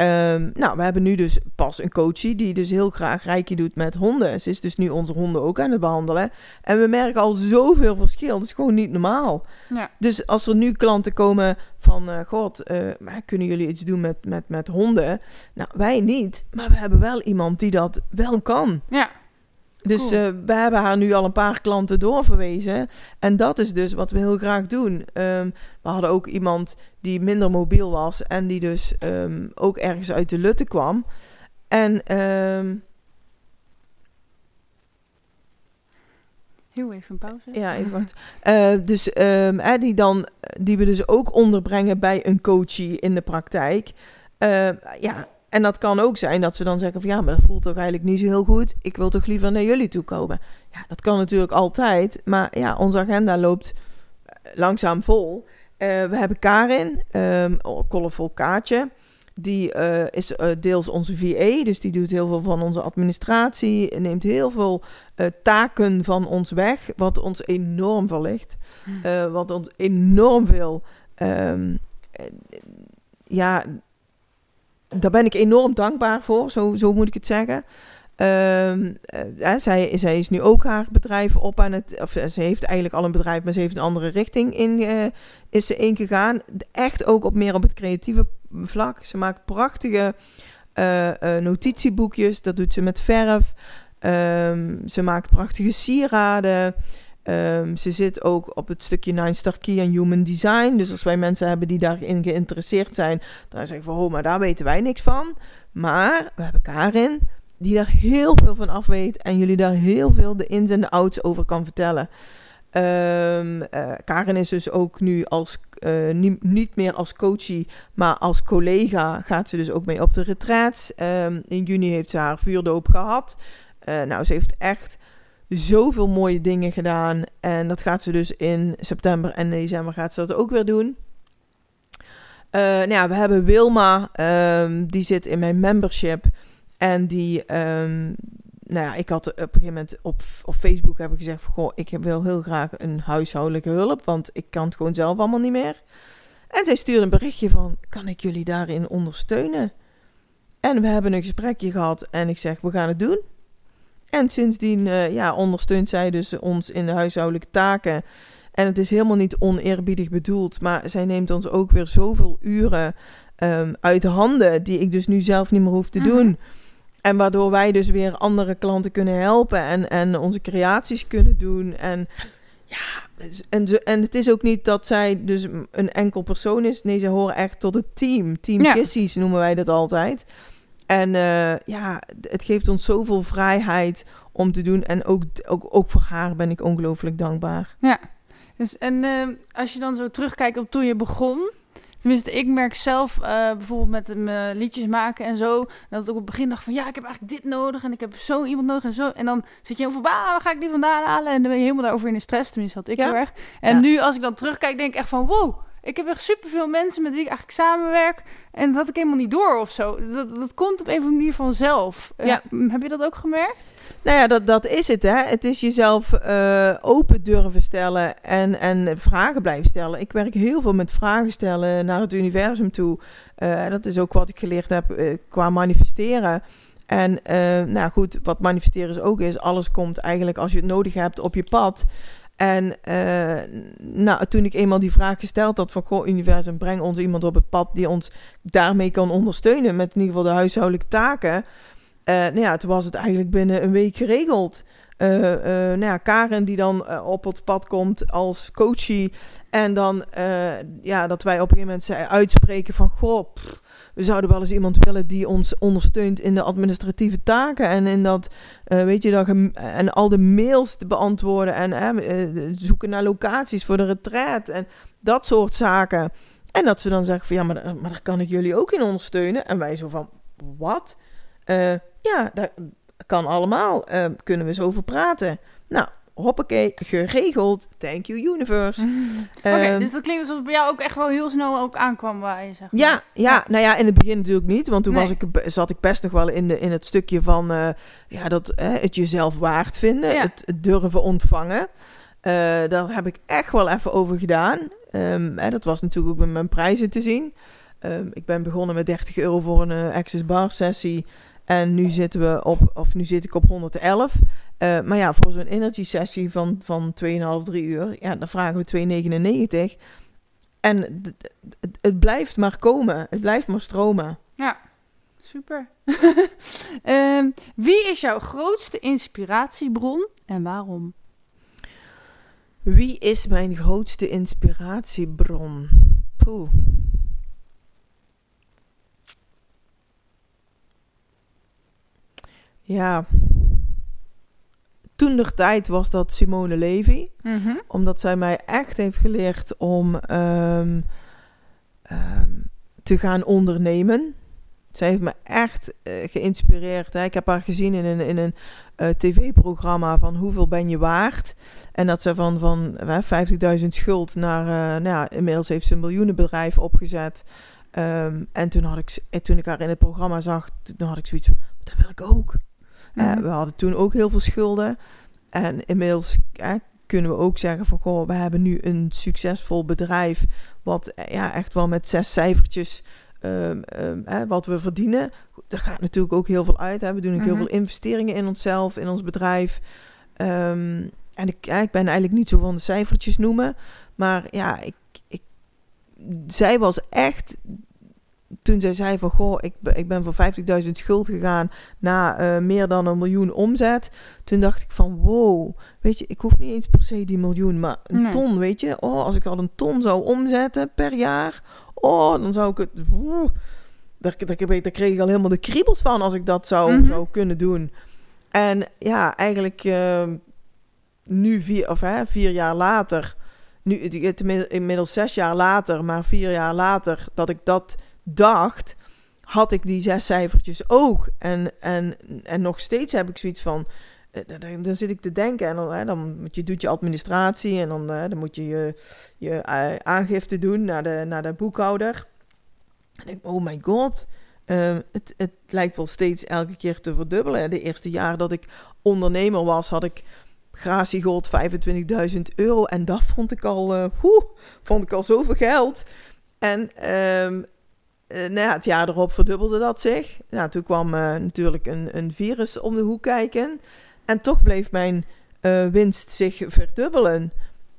Um, nou, we hebben nu dus pas een coachie die dus heel graag rijkje doet met honden. Ze is dus nu onze honden ook aan het behandelen. En we merken al zoveel verschil. Dat is gewoon niet normaal. Ja. Dus als er nu klanten komen van... Uh, God, uh, kunnen jullie iets doen met, met, met honden? Nou, wij niet. Maar we hebben wel iemand die dat wel kan. Ja. Dus uh, we hebben haar nu al een paar klanten doorverwezen. En dat is dus wat we heel graag doen. Um, we hadden ook iemand die minder mobiel was en die dus um, ook ergens uit de lutte kwam. En. Um, Heel even een pauze. Ja, even wacht. Uh, dus die, dan, die we dus ook onderbrengen bij een coachie in de praktijk. Uh, ja, en dat kan ook zijn dat ze dan zeggen van ja, maar dat voelt toch eigenlijk niet zo heel goed. Ik wil toch liever naar jullie toe komen. Ja, dat kan natuurlijk altijd. Maar ja, onze agenda loopt eh, langzaam vol. Uh, we hebben Karin, um, Colorful Kaartje. Die uh, is uh, deels onze VA, dus die doet heel veel van onze administratie. Neemt heel veel taken van ons weg, wat ons enorm verlicht. Hm. wat ons enorm veel um, ja, daar ben ik enorm dankbaar voor, zo, zo moet ik het zeggen. Uh, zij, zij is nu ook haar bedrijf op aan het. Of ze heeft eigenlijk al een bedrijf, maar ze heeft een andere richting in. Uh, is ze ingegaan. Echt ook op meer op het creatieve vlak. Ze maakt prachtige notitieboekjes. Dat doet ze met verf. Um, ze maakt prachtige sieraden. Um, ze zit ook op het stukje Nine Star Key en Human Design. Dus als wij mensen hebben die daarin geïnteresseerd zijn, dan zeggen we, oh, maar daar weten wij niks van. Maar we hebben Karin, die daar heel veel van af weet en jullie daar heel veel de ins en de outs over kan vertellen. Um, Karin is dus ook nu als, uh, niet, meer als coachie, maar als collega gaat ze dus ook mee op de retreats. Um, in juni heeft ze haar vuurdoop gehad. Uh, nou, ze heeft echt zoveel mooie dingen gedaan. En dat gaat ze dus in september en december gaat ze dat ook weer doen. Uh, nou ja, we hebben Wilma, um, die zit in mijn membership. En die, um, nou ja, ik had op een gegeven moment op, op Facebook heb ik gezegd van, goh, ik wil heel graag een huishoudelijke hulp, want ik kan het gewoon zelf allemaal niet meer. En zij stuurde een berichtje van, kan ik jullie daarin ondersteunen? En we hebben een gesprekje gehad en ik zeg, we gaan het doen. En sindsdien uh, ja, ondersteunt zij dus ons in de huishoudelijke taken. En het is helemaal niet oneerbiedig bedoeld, maar zij neemt ons ook weer zoveel uren um, uit handen die ik dus nu zelf niet meer hoef te doen. Mhm. En waardoor wij dus weer andere klanten kunnen helpen en, en onze creaties kunnen doen. En ja, en, ze, en het is ook niet dat zij dus een enkel persoon is. Nee, ze horen echt tot het team. Team ja. Kissies noemen wij dat altijd. En uh, ja, het geeft ons zoveel vrijheid om te doen. En ook, ook, ook voor haar ben ik ongelooflijk dankbaar. Ja, dus en uh, als je dan zo terugkijkt op toen je begon... Tenminste, ik merk zelf uh, bijvoorbeeld met mijn liedjes maken en zo. Dat ik ook op het begin dacht van ja, ik heb eigenlijk dit nodig en ik heb zo iemand nodig en zo. En dan zit je helemaal van, waar ga ik die vandaan halen? En dan ben je helemaal daarover in de stress. Tenminste, had ik heel erg. En nu als ik dan terugkijk, denk ik echt van wow, ik heb echt superveel mensen met wie ik eigenlijk samenwerk. En dat had ik helemaal niet door of zo. Dat, dat komt op een of andere manier vanzelf. Eh, heb je dat ook gemerkt? Nou ja, dat, dat is het. Hè. Het is jezelf uh, open durven stellen en, en vragen blijven stellen. Ik werk heel veel met vragen stellen naar het universum toe. Uh, dat is ook wat ik geleerd heb qua manifesteren. En nou goed, wat manifesteren is ook is, alles komt eigenlijk als je het nodig hebt op je pad. En uh, nou, toen ik eenmaal die vraag gesteld had van... Goh, universum, breng ons iemand op het pad die ons daarmee kan ondersteunen... met in ieder geval de huishoudelijke taken. Uh, nou ja, toen was het eigenlijk binnen een week geregeld. Uh, nou ja, Karen die dan op het pad komt als coachie. En dan, ja, dat wij op een gegeven moment uitspreken van... Goh, we zouden wel eens iemand willen die ons ondersteunt in de administratieve taken en in dat, uh, weet je, dat en al de mails te beantwoorden en uh, zoeken naar locaties voor de retreat en dat soort zaken. En dat ze dan zeggen van ja, maar, maar daar kan ik jullie ook in ondersteunen. En wij zo van, wat? Ja, dat kan allemaal. kunnen we eens over praten. Nou, hoppakee, geregeld. Thank you, universe. Oké, ehm, dus dat klinkt alsof het bij jou ook echt wel heel snel ook aankwam waar je zegt. Ja, ja, nou ja, in het begin natuurlijk niet. Want toen was ik, zat ik best nog wel in, de, in het stukje van uh, ja, dat, het jezelf waard vinden. Het, durven ontvangen. Uh, daar heb ik echt wel even over gedaan. Um, dat was natuurlijk ook met mijn prijzen te zien. Um, ik ben begonnen met 30 euro voor een Access Bar sessie. En nu zitten we op, of nu zit ik op 111. Uh, maar ja, voor zo'n energy sessie van, van 2,5, 3 uur, ja, dan vragen we 2,99. En het, blijft maar komen. Het blijft maar stromen. Ja, super. uh, wie is jouw grootste inspiratiebron en waarom? Wie is mijn grootste inspiratiebron? Poeh. Ja toen de tijd was dat Simone Levy. Mhm. Omdat zij mij echt heeft geleerd om um, um, te gaan ondernemen. Zij heeft me echt uh, geïnspireerd. Hè. Ik heb haar gezien in een, in een uh, tv-programma van hoeveel ben je waard. En dat ze van, van uh, 50.000 schuld naar, uh, nou ja, inmiddels heeft ze een miljoenenbedrijf opgezet. Um, en toen, had ik, toen ik haar in het programma zag, toen had ik zoiets van, dat wil ik ook. Mm we hadden toen ook heel veel schulden. En inmiddels kunnen we ook zeggen van... Goh, we hebben nu een succesvol bedrijf... wat eh, ja, echt wel met zes cijfertjes... Um, um, wat we verdienen. Er gaat natuurlijk ook heel veel uit. Hè. We doen ook heel mhm. veel investeringen in onszelf, in ons bedrijf. Um, en ik, ik ben eigenlijk niet zo van de cijfertjes noemen. Maar ja, ik, ik, zij was echt toen zij zei van, goh, ik, ik ben voor 50.000 schuld gegaan na uh, meer dan een miljoen omzet. Toen dacht ik van, wow, weet je, ik hoef niet eens per se die miljoen, maar een ton, weet je. Oh, als ik al een ton zou omzetten per jaar, oh, dan zou ik het... Daar, daar, daar, kreeg ik al helemaal de kriebels van als ik dat zou, mm -hmm. zou kunnen doen. En ja, eigenlijk uh, nu vier, of, hè, vier jaar later, nu, inmiddels zes jaar later, maar vier jaar later, dat ik dat dacht, had ik die zes cijfertjes ook. En, en, en nog steeds heb ik zoiets van. Eh, dan, zit ik te denken en dan, hè, je, doet je administratie en dan, dan moet je je, je uh, aangifte doen naar de, naar de boekhouder. En ik, oh my god, ehm, het, het lijkt wel steeds elke keer te verdubbelen. De eerste jaar dat ik ondernemer was, had ik gratiegold 25.000 euro. En dat vond ik al, uh, vond ik al zoveel geld. En um, nou ja, het jaar erop verdubbelde dat zich. Nou, toen kwam uh, natuurlijk een, een virus om de hoek kijken. En toch bleef mijn uh, winst zich verdubbelen.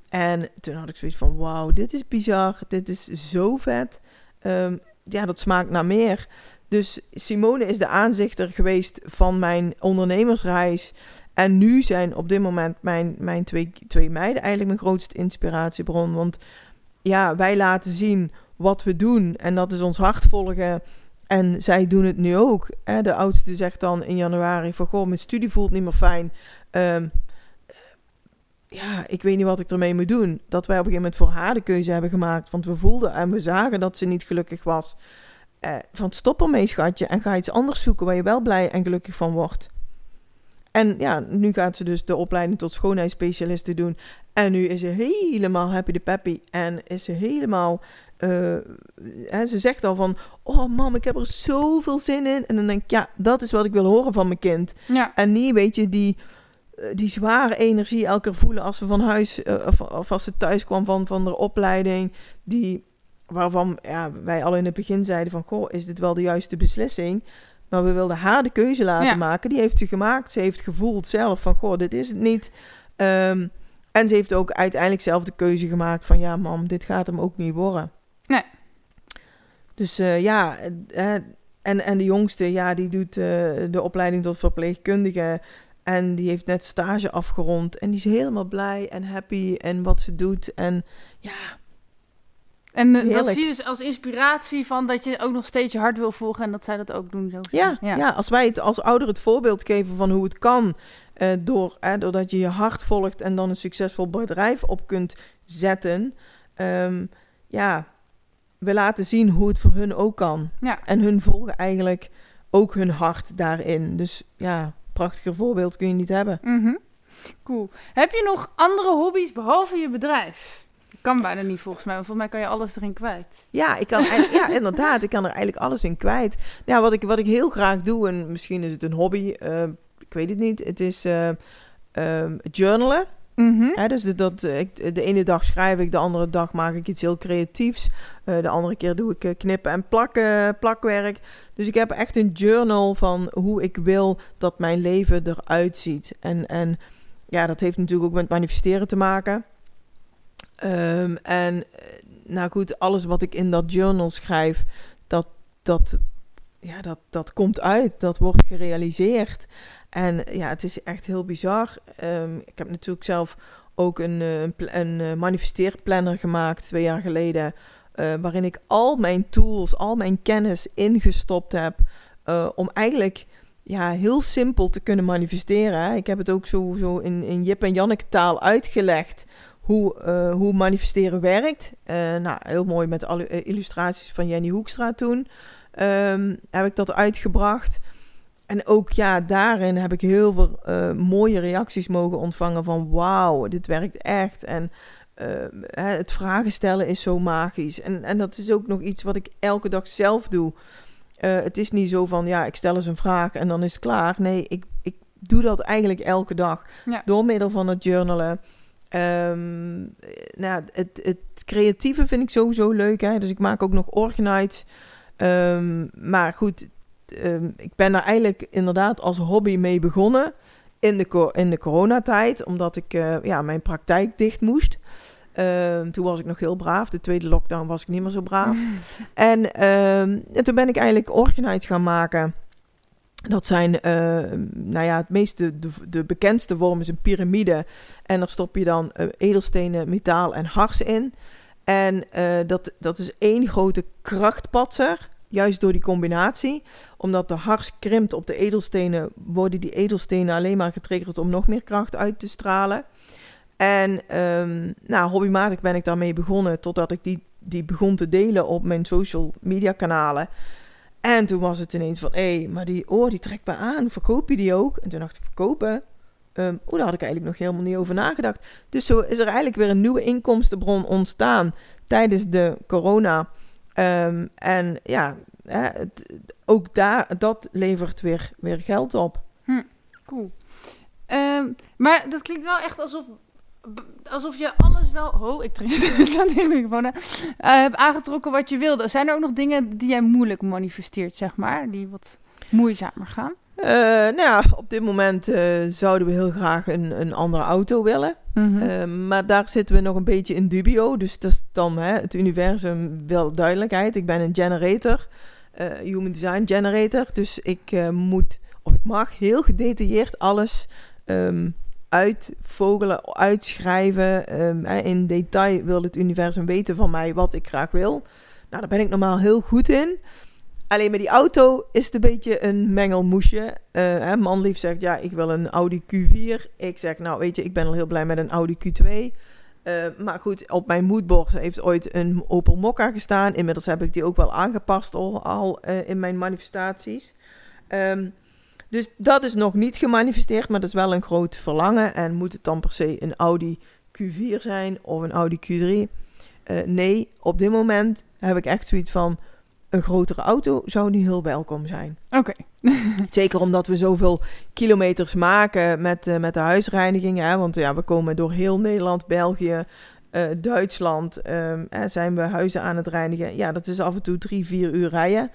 En toen had ik zoiets van: wauw, dit is bizar. Dit is zo vet. Um, ja, dat smaakt naar meer. Dus Simone is de aanzichter geweest van mijn ondernemersreis. En nu zijn op dit moment mijn, mijn twee, twee meiden eigenlijk mijn grootste inspiratiebron. Want ja, wij laten zien wat we doen. En dat is ons hart volgen. En zij doen het nu ook. De oudste zegt dan in januari van... Goh, mijn studie voelt niet meer fijn. Um, ja, ik weet niet wat ik ermee moet doen. Dat wij op een gegeven moment voor haar de keuze hebben gemaakt. Want we voelden en we zagen dat ze niet gelukkig was. Eh, van stop ermee, schatje. En ga iets anders zoeken waar je wel blij en gelukkig van wordt. En ja, nu gaat ze dus de opleiding tot schoonheidsspecialiste doen. En nu is ze helemaal happy de peppy. En is ze helemaal... Uh, ze zegt al van... Oh mam, ik heb er zoveel zin in. En dan denk ik, ja, dat is wat ik wil horen van mijn kind. Ja. En niet, weet je, die eh, die zware energie elke keer voelen als ze van huis uh, of, of, als ze thuis kwam van, van de opleiding. Die, waarvan ja, wij al in het begin zeiden van, goh, is dit wel de juiste beslissing? Maar we wilden haar de keuze laten maken. Die heeft ze gemaakt. Ze heeft gevoeld zelf van, goh, dit is het niet. Um, en ze heeft ook uiteindelijk zelf de keuze gemaakt van, ja mam, dit gaat hem ook niet worden. Nee. Dus uh, ja, en, en de jongste, ja, die doet de opleiding tot verpleegkundige. En die heeft net stage afgerond. En die is helemaal blij en happy en wat ze doet. En ja. En uh, dat zie je dus als inspiratie van dat je ook nog steeds je hart wil volgen en dat zij dat ook doen. Zo. Ja, ja, ja. als wij het als ouder het voorbeeld geven van hoe het kan. Uh, door, uh, doordat je je hart volgt en dan een succesvol bedrijf op kunt zetten. Um, ja, we laten zien hoe het voor hun ook kan. Ja. En hun volgen eigenlijk ook hun hart daarin. Dus ja, prachtiger voorbeeld kun je niet hebben. Mm -hmm. Cool. Heb je nog andere hobby's behalve je bedrijf? Kan bijna niet volgens mij, want volgens mij kan je alles erin kwijt. Ja, ik kan ja, inderdaad. Ik kan er eigenlijk alles in kwijt. Ja, wat ik, wat ik heel graag doe, en misschien is het een hobby, uh, ik weet het niet. Het is uh, um, journalen. Ja, dus dat, ik, de ene dag schrijf ik, de andere dag maak ik iets heel creatiefs. Uh, de andere keer doe ik knippen en plakken, plakwerk. Dus ik heb echt een journal van hoe ik wil dat mijn leven eruit ziet. En, en ja, dat heeft natuurlijk ook met manifesteren te maken. Um, en nou goed, alles wat ik in dat journal schrijf, dat, dat, ja, dat, dat komt uit. Dat wordt gerealiseerd. En ja, het is echt heel bizar. Um, ik heb natuurlijk zelf ook een, een, een manifesteerplanner gemaakt twee jaar geleden. Uh, waarin ik al mijn tools, al mijn kennis ingestopt heb. Om eigenlijk ja, heel simpel te kunnen manifesteren. Ik heb het ook zo, zo in, in Jip en Janneke taal uitgelegd. Hoe, hoe manifesteren werkt. nou, heel mooi met alle illustraties van Jenny Hoekstra toen. Um, heb ik dat uitgebracht. En ook ja, daarin heb ik heel veel uh, mooie reacties mogen ontvangen van wauw, dit werkt echt. En uh, het vragen stellen is zo magisch. En, en dat is ook nog iets wat ik elke dag zelf doe. Uh, het is niet zo van ja, ik stel eens een vraag en dan is het klaar. Nee, ik, ik doe dat eigenlijk elke dag. Ja. Door middel van het journalen. Um, nou, het, het creatieve vind ik sowieso leuk. Hè? Dus ik maak ook nog organites. Um, maar goed, um, ik ben daar eigenlijk inderdaad als hobby mee begonnen in de, in de coronatijd, omdat ik uh, ja, mijn praktijk dicht moest. Uh, toen was ik nog heel braaf. De tweede lockdown was ik niet meer zo braaf. en, uh, en, toen ben ik eigenlijk organites gaan maken. Dat zijn, uh, nou ja, het meeste, de, de, bekendste vorm is een piramide. En daar stop je dan uh, edelstenen, metaal en hars in. En uh, dat, dat is één grote krachtpatser. Juist door die combinatie. Omdat de hars krimpt op de edelstenen, worden die edelstenen alleen maar getriggerd om nog meer kracht uit te stralen. En um, nou, hobbymatig ben ik daarmee begonnen totdat ik die, die begon te delen op mijn social media kanalen. En toen was het ineens van, hé, maar die oor die trekt me aan, verkoop je die ook? En toen dacht ik, verkopen? Um, oh, daar had ik eigenlijk nog helemaal niet over nagedacht. Dus zo is er eigenlijk weer een nieuwe inkomstenbron ontstaan tijdens de corona Ehm, en ja, ook daar, dat levert weer, weer geld op. Cool. Ehm, maar dat klinkt wel echt alsof, alsof je alles wel... Oh, ik sla tegen de. Eh, hebt aangetrokken wat je wilde. Zijn er ook nog dingen die jij moeilijk manifesteert, zeg maar? Die wat moeizamer gaan? Eh, nou ja, op dit moment eh, zouden we heel graag een, een andere auto willen. Mhm. Eh, maar daar zitten we nog een beetje in dubio. Dus dat is dan hè, het universum wil duidelijkheid. Ik ben een generator, human design generator. Dus ik moet, of ik mag heel gedetailleerd alles ehm, uitvogelen, uitschrijven. Ehm, in detail wil het universum weten van mij wat ik graag wil. Nou, daar ben ik normaal heel goed in. Alleen met die auto is het een beetje een mengelmoesje. Hè, manlief zegt, ja, ik wil een Audi Q4. Ik zeg, nou weet je, ik ben al heel blij met een Audi Q2. Eh, maar goed, op mijn moodboard heeft ooit een Opel Mokka gestaan. Inmiddels heb ik die ook wel aangepast al, eh, in mijn manifestaties. Ehm, dus dat is nog niet gemanifesteerd, maar dat is wel een groot verlangen. En moet het dan per se een Audi Q4 zijn of een Audi Q3? Eh, nee, op dit moment heb ik echt zoiets van... een grotere auto zou nu heel welkom zijn. Oké. Zeker omdat we zoveel kilometers maken met, eh, met de huisreiniging. Hè? Want ja, we komen door heel Nederland, België, eh, Duitsland. ehm, hè, zijn we huizen aan het reinigen. Ja, dat is af en toe drie, vier uur rijden.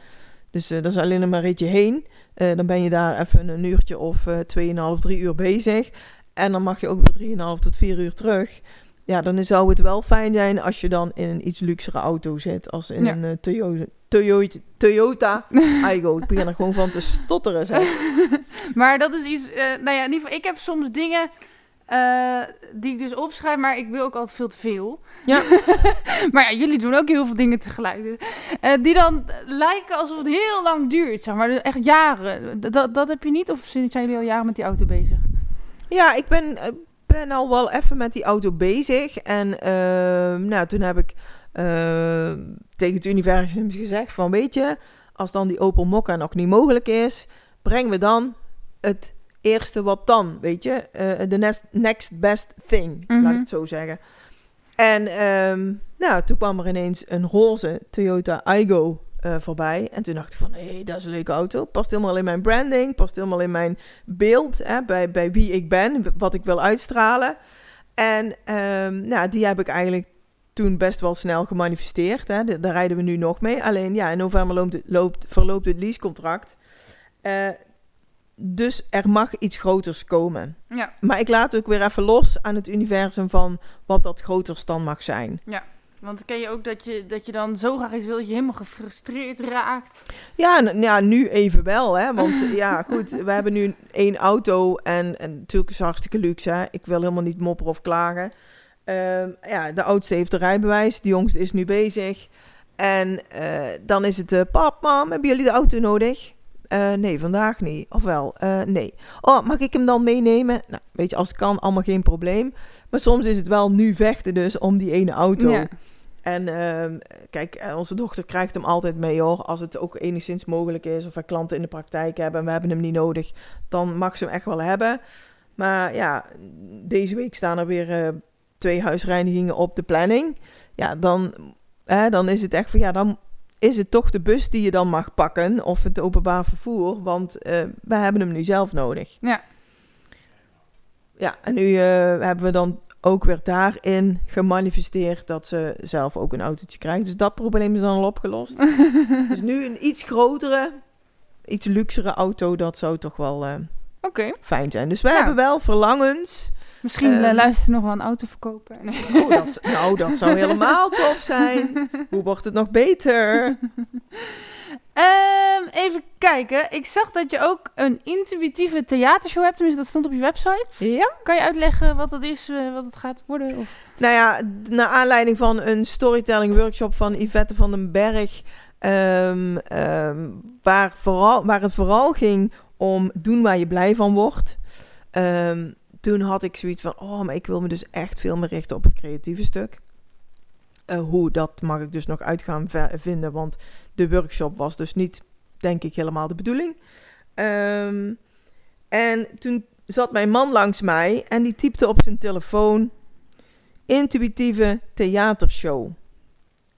Dus eh, dat is alleen maar een ritje heen. Dan ben je daar even een uurtje of eh 2,5, 3 uur bezig. En dan mag je ook weer 3,5 tot 4 uur terug. Ja, dan zou het wel fijn zijn als je dan in een iets luxere auto zit. Als in Ja. een eh, Toyota, Toyota, Toyota. Ik begin er gewoon van te stotteren. Zeg. Maar dat is iets... eh, nou ja, in ieder geval, ik heb soms dingen... eh, die ik dus opschrijf, maar ik wil ook altijd veel te veel. Ja. maar ja, jullie doen ook heel veel dingen tegelijk. Dus, die dan lijken alsof het heel lang duurt, zeg maar. Dus echt jaren. Dat, dat heb je niet? Of zijn jullie al jaren met die auto bezig? Ja, ik ben, ben al wel even met die auto bezig. En ehm, nou, toen heb ik eh, tegen het universum gezegd van... weet je, als dan die Opel Mokka nog niet mogelijk is... brengen we dan het eerste wat dan, weet je. eh, De next, next best thing, laat Mhm. ik het zo zeggen. En ehm, nou, toen kwam er ineens een roze Toyota Aygo eh, voorbij. En toen dacht ik van, hé, hey, dat is een leuke auto. Past helemaal in mijn branding, past helemaal in mijn beeld, hè, bij, bij wie ik ben, wat ik wil uitstralen. En ehm, nou, die heb ik eigenlijk toen best wel snel gemanifesteerd. Hè. Da- Daar rijden we nu nog mee. Alleen ja, in november loopt, loopt, verloopt het leasecontract. Eh, dus er mag iets groters komen. Ja. Maar ik laat ook weer even los aan het universum van wat dat groters dan mag zijn. Want ken je ook dat je, dat je dan zo graag iets wil dat je helemaal gefrustreerd raakt? Ja, ja, nu even wel, hè. Want ja, goed, we hebben nu één auto en, en natuurlijk is het hartstikke luxe, hè. Ik wil helemaal niet mopperen of klagen. Ehm, ja, de oudste heeft de rijbewijs, de jongste is nu bezig. En eh, dan is het, eh, pap, mam, hebben jullie de auto nodig? Eh, nee, vandaag niet. Ofwel, nee. Oh, mag ik hem dan meenemen? Nou, weet je, als het kan, allemaal geen probleem. Maar soms is het wel nu vechten dus om die ene auto. Ja. En ehm, kijk, eh, onze dochter krijgt hem altijd mee hoor. Als het ook enigszins mogelijk is. Of wij klanten in de praktijk hebben en we hebben hem niet nodig. Dan mag ze hem echt wel hebben. Maar ja, deze week staan er weer eh, twee huisreinigingen op de planning. Ja, dan, hè, dan is het echt van ja, dan is het toch de bus die je dan mag pakken. Of het openbaar vervoer. Want eh we hebben hem nu zelf nodig. Ja. Ja, en nu hebben we dan ook weer daarin gemanifesteerd dat ze zelf ook een autootje krijgt. Dus dat probleem is dan al opgelost. dus nu een iets grotere, iets luxere auto, dat zou toch wel Oké. fijn zijn. Dus we Ja. hebben wel verlangens. Misschien eh, Ehm. luistert ze nog wel een auto verkopen. Oh, dat, nou, dat zou helemaal tof zijn. Hoe wordt het nog beter? Ehm, even kijken. Ik zag dat je ook een intuïtieve theatershow hebt. Tenminste, dat stond op je website. Ja. Kan je uitleggen wat dat is, eh, wat het gaat worden? Of... Nou ja, naar aanleiding van een storytelling workshop van Yvette van den Berg. ehm, ehm, waar, vooral, waar het vooral ging om doen waar je blij van wordt. Toen had ik zoiets van, oh, maar ik wil me dus echt veel meer richten op het creatieve stuk. Eh, hoe, dat mag ik dus nog uit gaan vinden, want de workshop was dus niet, denk ik, helemaal de bedoeling. Ehm, en toen zat mijn man langs mij en die typte op zijn telefoon intuïtieve theatershow.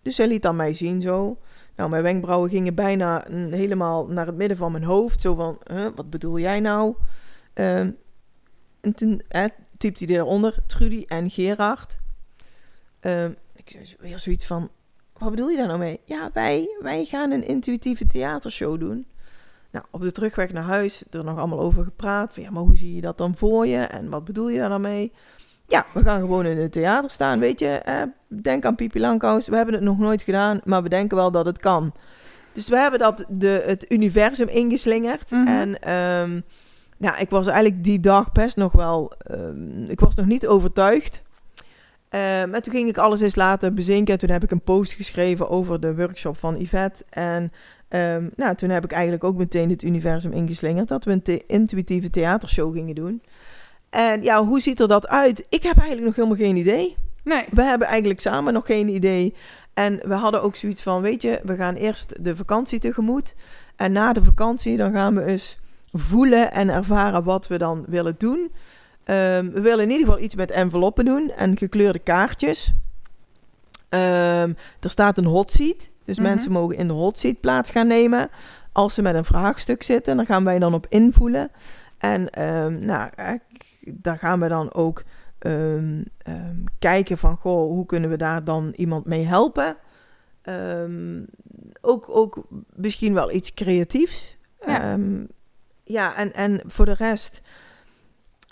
Dus hij liet aan mij zien zo. Nou, mijn wenkbrauwen gingen bijna mm, helemaal naar het midden van mijn hoofd. Zo van, wat bedoel jij nou? Ehm, en toen eh, typte hij eronder, Trudy en Gerard. Ehm, ik weer zoiets van, wat bedoel je daar nou mee? Ja, wij, wij gaan een intuïtieve theatershow doen. Nou, op de terugweg naar huis er nog allemaal over gepraat. Van, ja, maar hoe zie je dat dan voor je? En wat bedoel je daar dan mee? Ja, we gaan gewoon in het theater staan, weet je. Eh, denk aan Pipi Langkous. We hebben het nog nooit gedaan, maar we denken wel dat het kan. Dus we hebben dat de, het universum ingeslingerd. Mhm. En ehm, nou, ik was eigenlijk die dag best nog wel... ehm, ik was nog niet overtuigd. Ehm, en toen ging ik alles eens laten bezinken. En toen heb ik een post geschreven over de workshop van Yvette. En ehm, nou, toen heb ik eigenlijk ook meteen het universum ingeslingerd... dat we een the- intuïtieve theatershow gingen doen. En ja, hoe ziet er dat uit? Ik heb eigenlijk nog helemaal geen idee. Nee. We hebben eigenlijk samen nog geen idee. En we hadden ook zoiets van, weet je, we gaan eerst de vakantie tegemoet. En na de vakantie dan gaan we eens voelen en ervaren wat we dan willen doen. Ehm, we willen in ieder geval iets met enveloppen doen en gekleurde kaartjes. Ehm, er staat een hot seat. Dus Mhm. mensen mogen in de hot seat plaats gaan nemen. Als ze met een vraagstuk zitten, dan gaan wij dan op invoelen. En ehm, nou, eh, daar gaan we dan ook kijken van, goh, hoe kunnen we daar dan iemand mee helpen? Ook, ook misschien wel iets creatiefs. Ja, ja en, en voor de rest,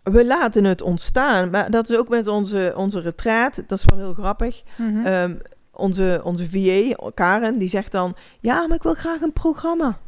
we laten het ontstaan. Maar dat is ook met onze, onze retreat. Dat is wel heel grappig. Mhm. Ehm, onze, onze VA, Karen, die zegt dan... Ja, maar ik wil graag een programma.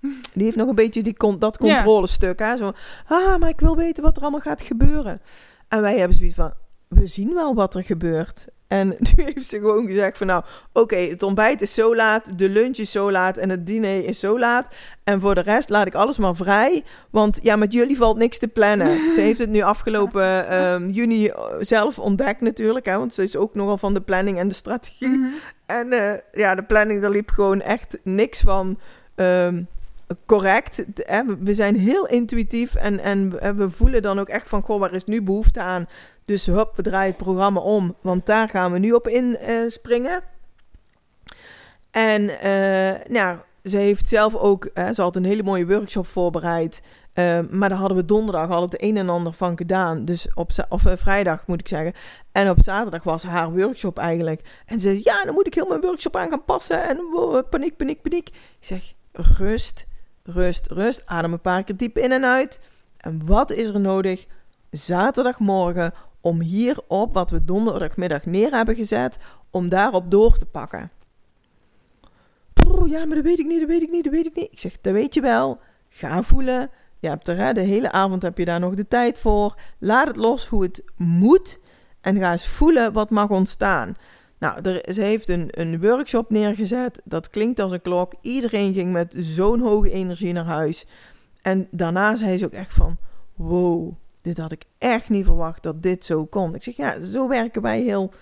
Die heeft nog een beetje die con- dat Ja. controlestuk. Hè? Zo, ah, maar ik wil weten wat er allemaal gaat gebeuren. En wij hebben zoiets van... We zien wel wat er gebeurt. En nu heeft ze gewoon gezegd van... Nou, oké, het ontbijt is zo laat. De lunch is zo laat. En het diner is zo laat. En voor de rest laat ik alles maar vrij. Want ja, met jullie valt niks te plannen. ze heeft het nu afgelopen ehm, juni eh, zelf ontdekt natuurlijk. Hè, want ze is ook nogal van de planning en de strategie. Mhm. En eh, ja, de planning, daar liep gewoon echt niks van ehm, correct. We- zijn heel intuïtief en, en we- voelen dan ook echt van... Goh, waar is nu behoefte aan? Dus hop, we draaien het programma om. Want daar gaan we nu op inspringen. springen. en eh, nou, ze heeft zelf ook... ze had een hele mooie workshop voorbereid... Eh, maar daar hadden we donderdag al het een en ander van gedaan. Dus op of, eh, vrijdag moet ik zeggen. En op zaterdag was haar workshop eigenlijk. En ze ja, dan moet ik heel mijn workshop aan gaan passen. En paniek, paniek, paniek. Ik zeg, rust, rust, rust. Adem een paar keer diep in en uit. En wat is er nodig zaterdagmorgen om hierop, wat we donderdagmiddag neer hebben gezet, om daarop door te pakken? Ja, maar dat weet ik niet, dat weet ik niet, dat weet ik niet. Ik zeg, dat weet je wel. Ga voelen. Je hebt er, hè, de hele avond heb je daar nog de tijd voor. Laat het los hoe het moet. En ga eens voelen wat mag ontstaan. Nou, er, ze heeft een, een workshop neergezet. Dat klinkt als een klok. Iedereen ging met zo'n hoge energie naar huis. En daarna zei ze ook echt van... Wow, dit had ik echt niet verwacht dat dit zo kon. Ik zeg, ja, zo werken wij heel...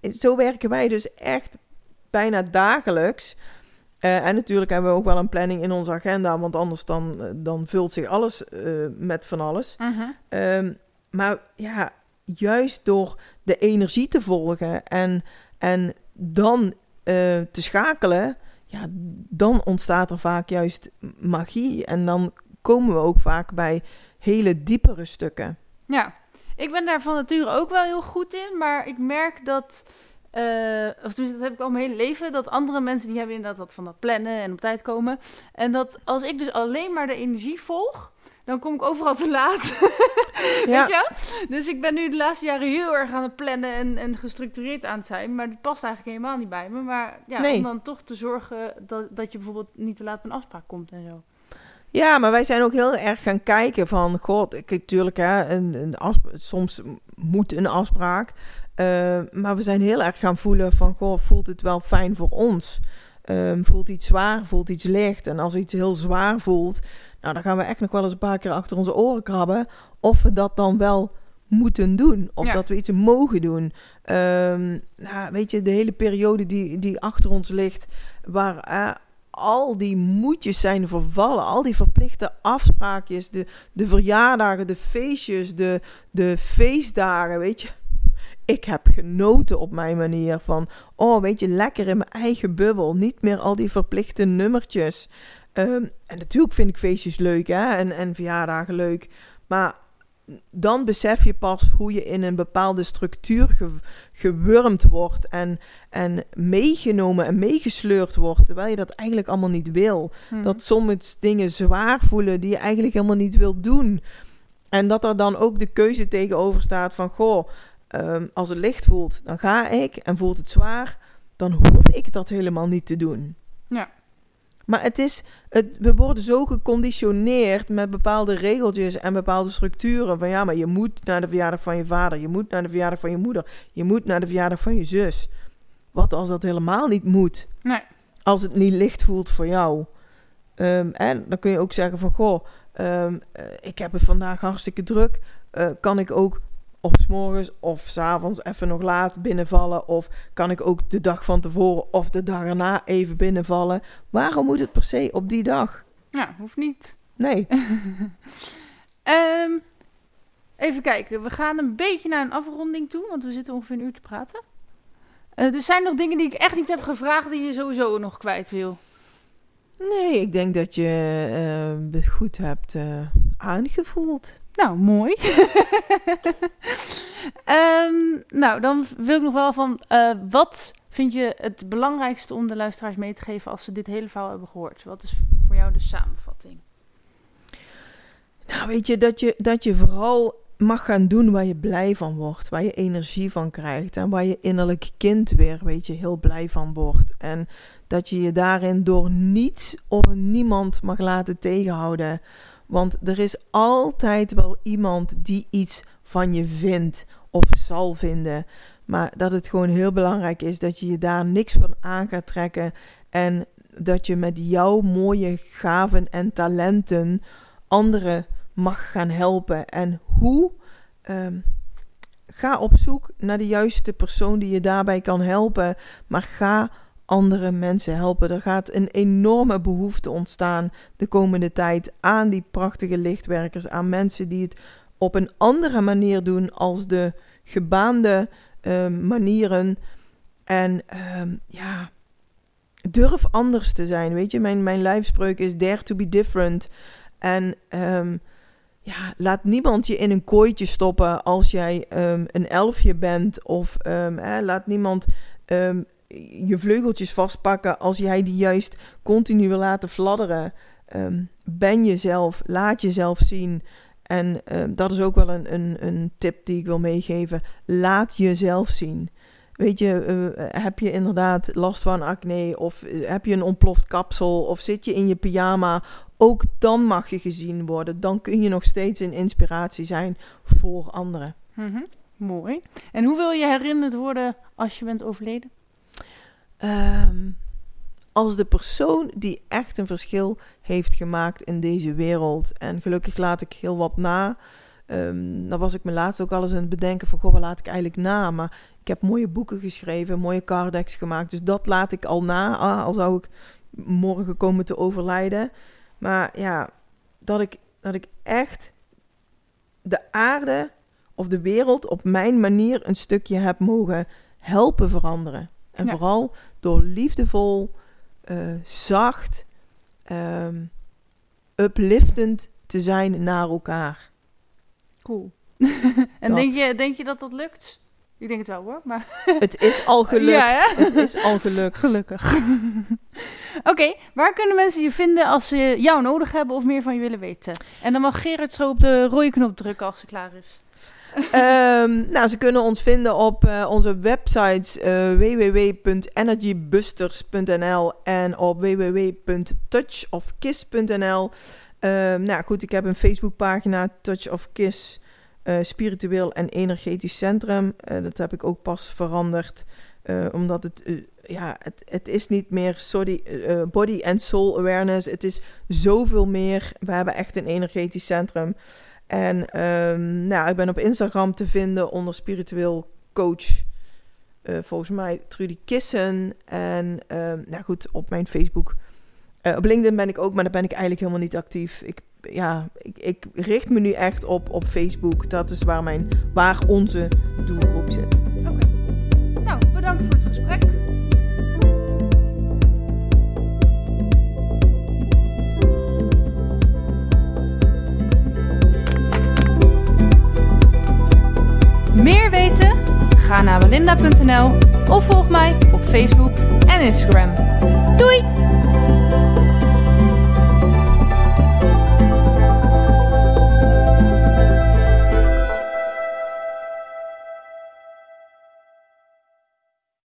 Zo werken wij dus echt bijna dagelijks. Eh, en natuurlijk hebben we ook wel een planning in onze agenda. Want anders dan, eh, dan vult zich alles eh, met van alles. Mhm. Ehm, maar ja, juist door de energie te volgen en, en dan eh, te schakelen, ja, dan ontstaat er vaak juist magie. En dan komen we ook vaak bij hele diepere stukken. Ja, ik ben daar van nature ook wel heel goed in, maar ik merk dat, eh, of tenminste dat heb ik al mijn hele leven, dat andere mensen die hebben inderdaad dat van dat plannen en op tijd komen. En dat als ik dus alleen maar de energie volg, dan kom ik overal te laat. Weet je wel? Dus ik ben nu de laatste jaren heel erg aan het plannen en, en gestructureerd aan het zijn, maar dit past eigenlijk helemaal niet bij me. Maar ja, Nee. om dan toch te zorgen dat, dat je bijvoorbeeld niet te laat op een afspraak komt en zo. Ja, maar wij zijn ook heel erg gaan kijken van, god, ik, natuurlijk, hè, een, een soms moet een afspraak. eh, maar we zijn heel erg gaan voelen van, goh, voelt het wel fijn voor ons? Ehm, voelt iets zwaar, voelt iets licht? En als iets heel zwaar voelt, nou, dan gaan we echt nog wel eens een paar keer achter onze oren krabben. Of we dat dan wel moeten doen. Of Ja. dat we iets mogen doen. Ehm, nou, weet je, de hele periode die, die achter ons ligt, waar eh, al die moedjes zijn vervallen, al die verplichte afspraakjes, de, de verjaardagen, de feestjes, de, de feestdagen, weet je. Ik heb genoten op mijn manier van, oh weet je, lekker in mijn eigen bubbel. Niet meer al die verplichte nummertjes. Ehm, en natuurlijk vind ik feestjes leuk hè, en, en verjaardagen leuk. Maar dan besef je pas hoe je in een bepaalde structuur ge, gewurmd wordt en, en meegenomen en meegesleurd wordt, terwijl je dat eigenlijk allemaal niet wil. Mhm. Dat soms dingen zwaar voelen die je eigenlijk helemaal niet wil doen. En dat er dan ook de keuze tegenover staat van, goh, ehm, als het licht voelt, dan ga ik. En voelt het zwaar, dan hoef ik dat helemaal niet te doen. Ja. Maar het is, het, we worden zo geconditioneerd met bepaalde regeltjes en bepaalde structuren. Van ja, maar je moet naar de verjaardag van je vader, je moet naar de verjaardag van je moeder, je moet naar de verjaardag van je zus. Wat als dat helemaal niet moet? Nee. Als het niet licht voelt voor jou. Ehm, en dan kun je ook zeggen van, goh, ehm, eh, ik heb het vandaag hartstikke druk. Eh, kan ik ook of s morgens of s avonds even nog laat binnenvallen? Of kan ik ook de dag van tevoren of de dag erna even binnenvallen? Waarom moet het per se op die dag? Ja, hoeft niet. Nee. Ehm, even kijken, we gaan een beetje naar een afronding toe, want we zitten ongeveer een uur te praten. Eh, er zijn nog dingen die ik echt niet heb gevraagd die je sowieso nog kwijt wil. Nee, ik denk dat je eh, goed hebt eh, aangevoeld. Nou, mooi. Ehm, nou, dan wil ik nog wel van, eh, wat vind je het belangrijkste om de luisteraars mee te geven als ze dit hele verhaal hebben gehoord? Wat is voor jou de samenvatting? Nou, weet je, dat je, dat je vooral mag gaan doen waar je blij van wordt, waar je energie van krijgt en waar je innerlijk kind weer, weet je, heel blij van wordt. En dat je je daarin door niets of niemand mag laten tegenhouden. Want er is altijd wel iemand die iets van je vindt of zal vinden. Maar dat het gewoon heel belangrijk is dat je je daar niks van aan gaat trekken. En dat je met jouw mooie gaven en talenten anderen mag gaan helpen. En hoe? Ehm, ga op zoek naar de juiste persoon die je daarbij kan helpen. Maar ga andere mensen helpen. Er gaat een enorme behoefte ontstaan de komende tijd aan die prachtige lichtwerkers. Aan mensen die het op een andere manier doen als de gebaande ehm, manieren. En ehm, ja, durf anders te zijn. Weet je, mijn, mijn lijfspreuk is dare to be different. En ehm, ja, laat niemand je in een kooitje stoppen als jij een elfje bent. Of laat niemand je vleugeltjes vastpakken als jij die juist continu wil laten fladderen. Ehm, ben jezelf, laat jezelf zien. En ehm, dat is ook wel een, een, een tip die ik wil meegeven. Laat jezelf zien. Weet je, eh, heb je inderdaad last van acne of eh, heb je een ontploft kapsel of zit je in je pyjama? Ook dan mag je gezien worden. Dan kun je nog steeds een inspiratie zijn voor anderen. Mhm, Mooi. En hoe wil je herinnerd worden als je bent overleden? Ehm, als de persoon die echt een verschil heeft gemaakt in deze wereld. En gelukkig laat ik heel wat na. Ehm dan was ik me laatst ook al eens aan het bedenken van... Goh, wat laat ik eigenlijk na? Maar ik heb mooie boeken geschreven, mooie cardex gemaakt. Dus dat laat ik al na, ah, al zou ik morgen komen te overlijden. Maar ja, dat ik, dat ik echt de aarde of de wereld op mijn manier een stukje heb mogen helpen veranderen. En Ja. vooral door liefdevol, eh, zacht, ehm, upliftend te zijn naar elkaar. Cool. en Dat. denk je, denk je dat dat lukt? Ik denk het wel hoor, maar Het is al gelukt. Ja? Het is al gelukt. gelukkig. Oké, waar kunnen mensen je vinden als ze jou nodig hebben of meer van je willen weten? En dan mag Gerard zo op de rode knop drukken als ze klaar is. Ehm, nou, ze kunnen ons vinden op eh, onze websites eh, www.energybusters.nl en op www.touchofkiss.nl. Ehm, nou goed, ik heb een Facebookpagina Touch of Kiss eh, Spiritueel en Energetisch Centrum. Dat heb ik ook pas veranderd. omdat het, ja, het, het is niet meer sorry, body and soul awareness. Het is zoveel meer. We hebben echt een energetisch centrum. En ehm, nou, ik ben op Instagram te vinden onder spiritueel coach. eh, volgens mij Trudy Kissen. En ehm, nou goed, op mijn Facebook. Eh, op LinkedIn ben ik ook, maar daar ben ik eigenlijk helemaal niet actief. Ik, ja, ik, ik richt me nu echt op, op Facebook. Dat is waar, mijn, waar onze doelgroep zit. Meer weten? Ga naar melinda.nl of volg mij op Facebook en Instagram. Doei!